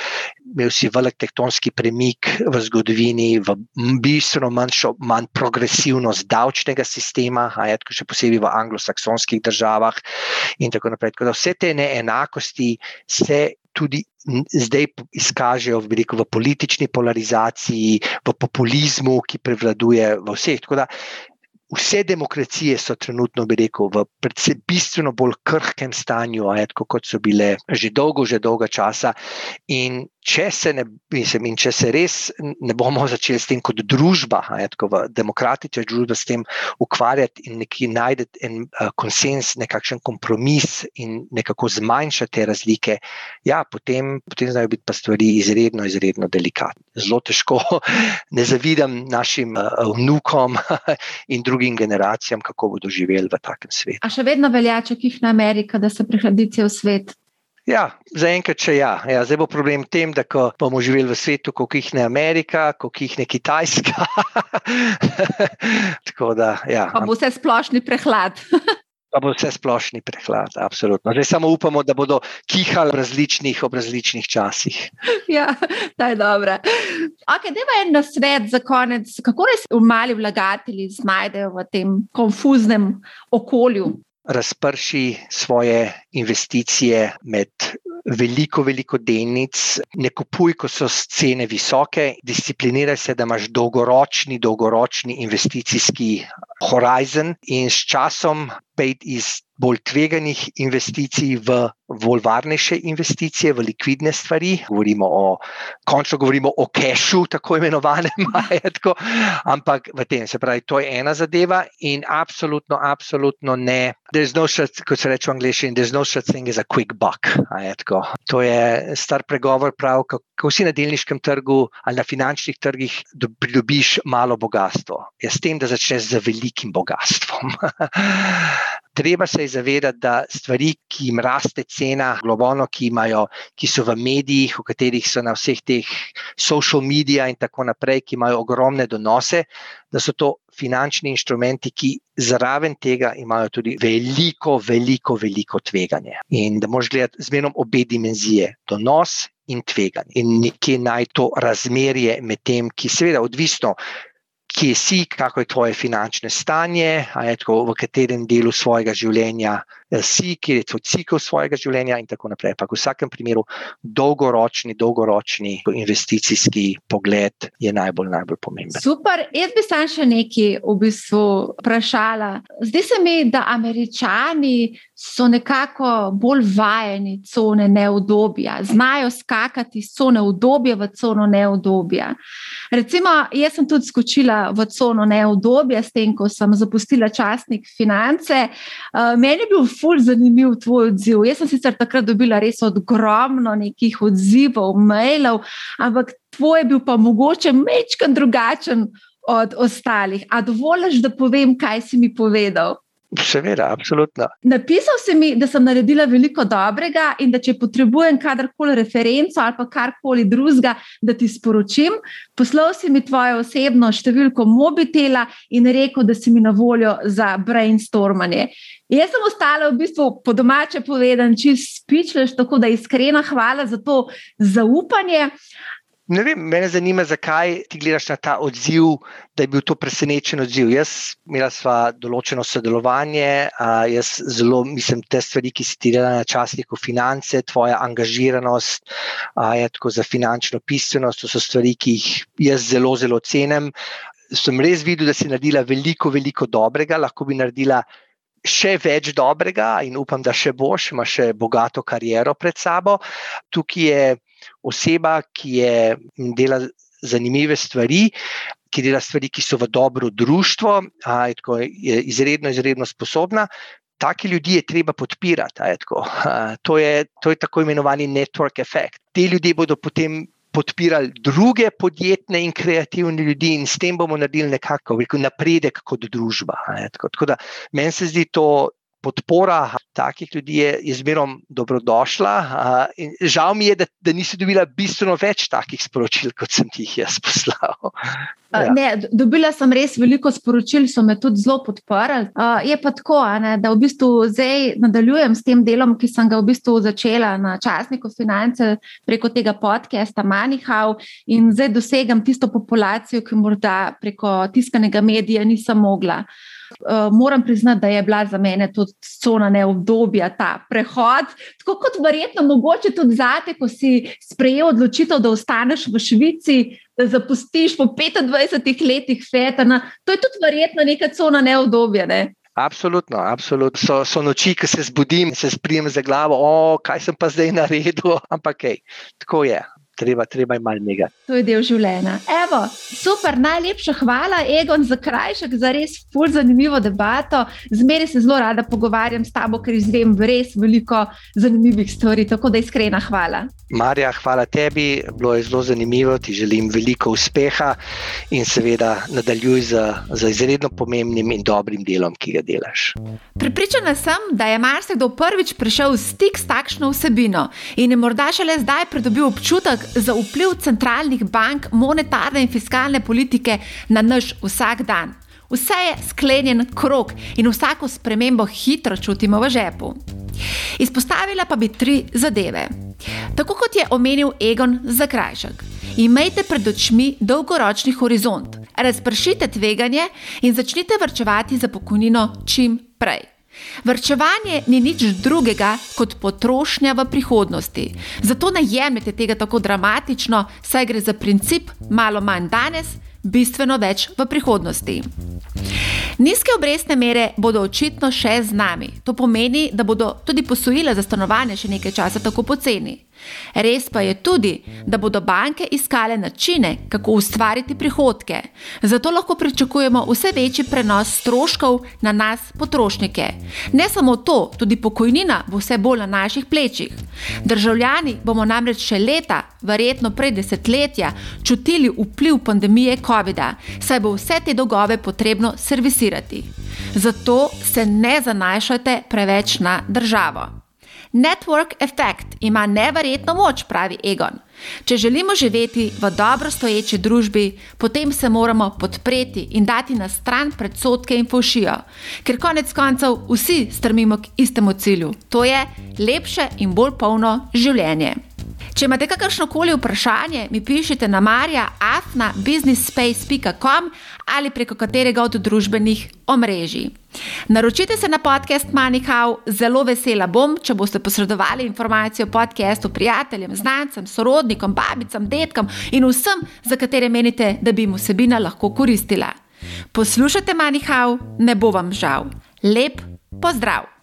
Speaker 2: imel si velik tektonski premik v zgodovini, v bistveno manjšo, manj progresivnost davčnega sistema, ajetko še posebej v anglosaksonskih državah in tako naprej. Tako vse te neenakosti se tudi zdaj izkažejo v, rekel, v politični polarizaciji, v populizmu, ki prevladuje v vseh. Tako da vse demokracije so trenutno, bi rekel, v predvsem bistveno bolj krhkem stanju, kot so bile že dolgo, že dolgo časa. In če se, ne, mislim, in če se res ne bomo začeli s tem kot družba, je, tako v demokratični družbi, s tem ukvarjati in nekaj najti en uh, konsens, nekakšen kompromis in nekako zmanjšati te razlike, ja, potem, potem znajo biti pa stvari izredno, izredno delikatne. Zelo težko ne zavidam našim uh, vnukom in drugim generacijam, kako bodo živeli v takem svetu.
Speaker 1: A še vedno velja, če kih na Amerika, da se prehladice v svet
Speaker 2: Ja, zaenkrat še ja. ja. Zdaj bo problem v tem, da bomo živeli v svetu, kot jih ne Amerika, kot jih ne Kitajska. da, ja.
Speaker 1: Pa bo vse splošni prehlad.
Speaker 2: Pa bo vse splošni prehlad, absolutno. Zdaj samo upamo, da bodo kihali različnih, ob različnih časih.
Speaker 1: Ja, to je dobro. Okay, Deva en na svet za konec. Kako se mali vlagatelji znajdejo v tem konfuznem okolju?
Speaker 2: razprši svoje investicije med veliko, veliko delnic, ne kupuj, ko so cene visoke, discipliniraj se, da imaš dolgoročni, dolgoročni investicijski horizon in s časom pejt iz bolj tveganih investicij v bolj varnejše investicije, v likvidne stvari. Govorimo o, končno govorimo o kešu, tako imenovanem majetku, ampak v tem se pravi, to je ena zadeva in absolutno, absolutno ne. No such, kot se reče v angliščini, there's no such thing as a quick buck. To je star pregovor, prav, kako si na delniškem trgu ali na finančnih trgih pridobiš malo bogatstvo. Je s tem, da začneš z velikim bogatstvom. Treba se je zavedati, da stvari, ki jim raste cena, globalno, ki, imajo, ki so v medijih, v katerih so na vseh teh social medijih in tako naprej, ki imajo ogromne donose, da so to finančni inštrumenti, ki zraven tega imajo tudi veliko, veliko, veliko tveganje. In da moš gledati zmerom obe dimenzije, donos. In in nekje naj to razmerje med tem, ki seveda odvisno, kje si, kako je tvoje finančne stanje, tako, v katerem delu svojega življenja Eh, si, kjer je to cikl svojega življenja, in tako naprej. Pa v vsakem primeru, dolgoročni, dolgoročni investicijski pogled je najbolj, najbolj pomemben.
Speaker 1: Super, jaz bi sam še nekaj v bistvu vprašala. Zdi se mi, da američani so nekako bolj vajeni cone neudobja, znajo skakati iz cone udobja v cono neudobja. Recimo, jaz sem tudi skočila v cono neudobja, s tem, ko sem zapustila časnik finance. Uh, meni je bil ful zanimiv tvoj odziv. Jaz sem sicer takrat dobila res ogromno nekih odzivov, mailov, ampak tvoj je bil pa mogoče mečkan drugačen od ostalih. A dovoliš, da povem, kaj si mi povedal?
Speaker 2: Seveda, absolutno.
Speaker 1: Napisal si mi, da sem naredila veliko dobrega in da če potrebujem kadarkoli referenco ali pa karkoli drugega, da ti sporočim. Poslal si mi tvojo osebno številko mobitela in rekel, da si mi na voljo za brainstormanje. Jaz sem ostala v bistvu po domače povedan, čist spičleš, tako da iskrena hvala za to zaupanje.
Speaker 2: Ne vem, mene zanima, zakaj ti gledaš na ta odziv, da je bil to presenečen odziv. Jaz, imela sva določeno sodelovanje, a, jaz zelo mislim, te stvari, ki si ti delala na časniku finance, tvoja angažiranost, a, je tako za finančno pismenost, to so stvari, ki jih jaz zelo, zelo cenim. Sem res videl, da si naredila veliko, veliko dobrega, lahko bi naredila še več dobrega in upam, da še boš, imaš še bogato kariero pred sabo. Tukaj je oseba, ki je dela zanimive stvari, ki dela stvari, ki so v dobro društvo, a, je, tako, je izredno, izredno sposobna. Taki ljudi je treba podpirati. Je a, to, je, to je tako imenovani network effect. Ti ljudje bodo potem podpirali druge podjetne in kreativne ljudi, in s tem bomo naredili nekako napredek kot družba. Tako, tako da meni se zdi to podpora takih ljudi je izmerom dobrodošla. Žal mi je, da, da nisi dobila bistveno več takih sporočil, kot sem jih jaz poslal.
Speaker 1: Ja. Ne, dobila sem res veliko sporočil, so me tudi zelo podprli. Uh, je pa tako, ne, da v bistvu zdaj nadaljujem s tem delom, ki sem ga v bistvu začela na časniku finance preko tega podcasta Manihau in zdaj dosegam tisto populacijo, ki morda preko tiskanega medija nisem mogla. Uh, moram priznati, da je bila za mene tudi cona neobdobja, ta prehod. Tako kot verjetno mogoče tudi zate, ko si sprejel odločitev, da ostaneš v Švici, da zapustiš po 25 letih fetana. To je tudi verjetno neka cona neobdobja. Ne?
Speaker 2: Absolutno, absolutno. So, so noči, ki se zbudim se sprijem za glavo, o, kaj sem pa zdaj naredil. Ampak, okay, tako je. Treba, treba je malo nekaj.
Speaker 1: To je del življenja. Evo, super, najlepša hvala, Egon, za krajšek, za res ful zanimivo debato. Zmeri se zelo rada pogovarjam s tabo, ker izvem res veliko zanimivih stvari, tako da iskrena hvala.
Speaker 2: Marja, hvala tebi, bilo je zelo zanimivo, ti želim veliko uspeha in seveda nadaljuj z, z izredno pomembnim in dobrim delom, ki ga delaš.
Speaker 1: Pripričana sem, da je marsikdo prvič prišel v stik s takšno vsebino in je morda šele zdaj pridobil občutek za vpliv centralnih bank, monetarne in fiskalne politike na naš vsak dan. Vse je sklenjen krok in vsako spremembo hitro čutimo v žepu. Izpostavila pa bi tri zadeve. Tako kot je omenil Egon za krajšek. Imejte pred očmi dolgoročni horizont, razpršite tveganje in začnite vrčevati za pokojnino čim prej. Vrčevanje ni nič drugega kot potrošnja v prihodnosti. Zato ne jemljete tega tako dramatično, saj gre za princip malo manj danes, bistveno več v prihodnosti. Nizke obrestne mere bodo očitno še z nami. To pomeni, da bodo tudi posojila za stanovanje še nekaj časa tako poceni. Res pa je tudi, da bodo banke iskale načine, kako ustvariti prihodke. Zato lahko pričakujemo vse večji prenos stroškov na nas, potrošnike. Ne samo to, tudi pokojnina bo vse bolj na naših plečih. Državljani bomo namreč še leta, verjetno prej desetletja, čutili vpliv pandemije COVID-a, saj bo vse te dolgove potrebno servisirati. Zato se ne zanašajte preveč na državo. Network effect ima neverjetno moč, pravi Egon. Če želimo živeti v dobro stoječi družbi, potem se moramo podpreti in dati na stran predsotke in fušijo, ker konec koncev vsi strmimo k istemu cilju, to je lepše in bolj polno življenje. Če imate kakršno koli vprašanje, mi pišite na marja.afna.businessspace.com ali preko katerega od družbenih omrežij. Naročite se na podcast Manihau, zelo vesela bom, če boste posredovali informacijo o podkastu prijateljem, znancem, sorodnikom, babicam, detkom in vsem, za katere menite, da bi jim vsebina lahko koristila. Poslušajte Manihau, ne bo vam žal. Lep pozdrav!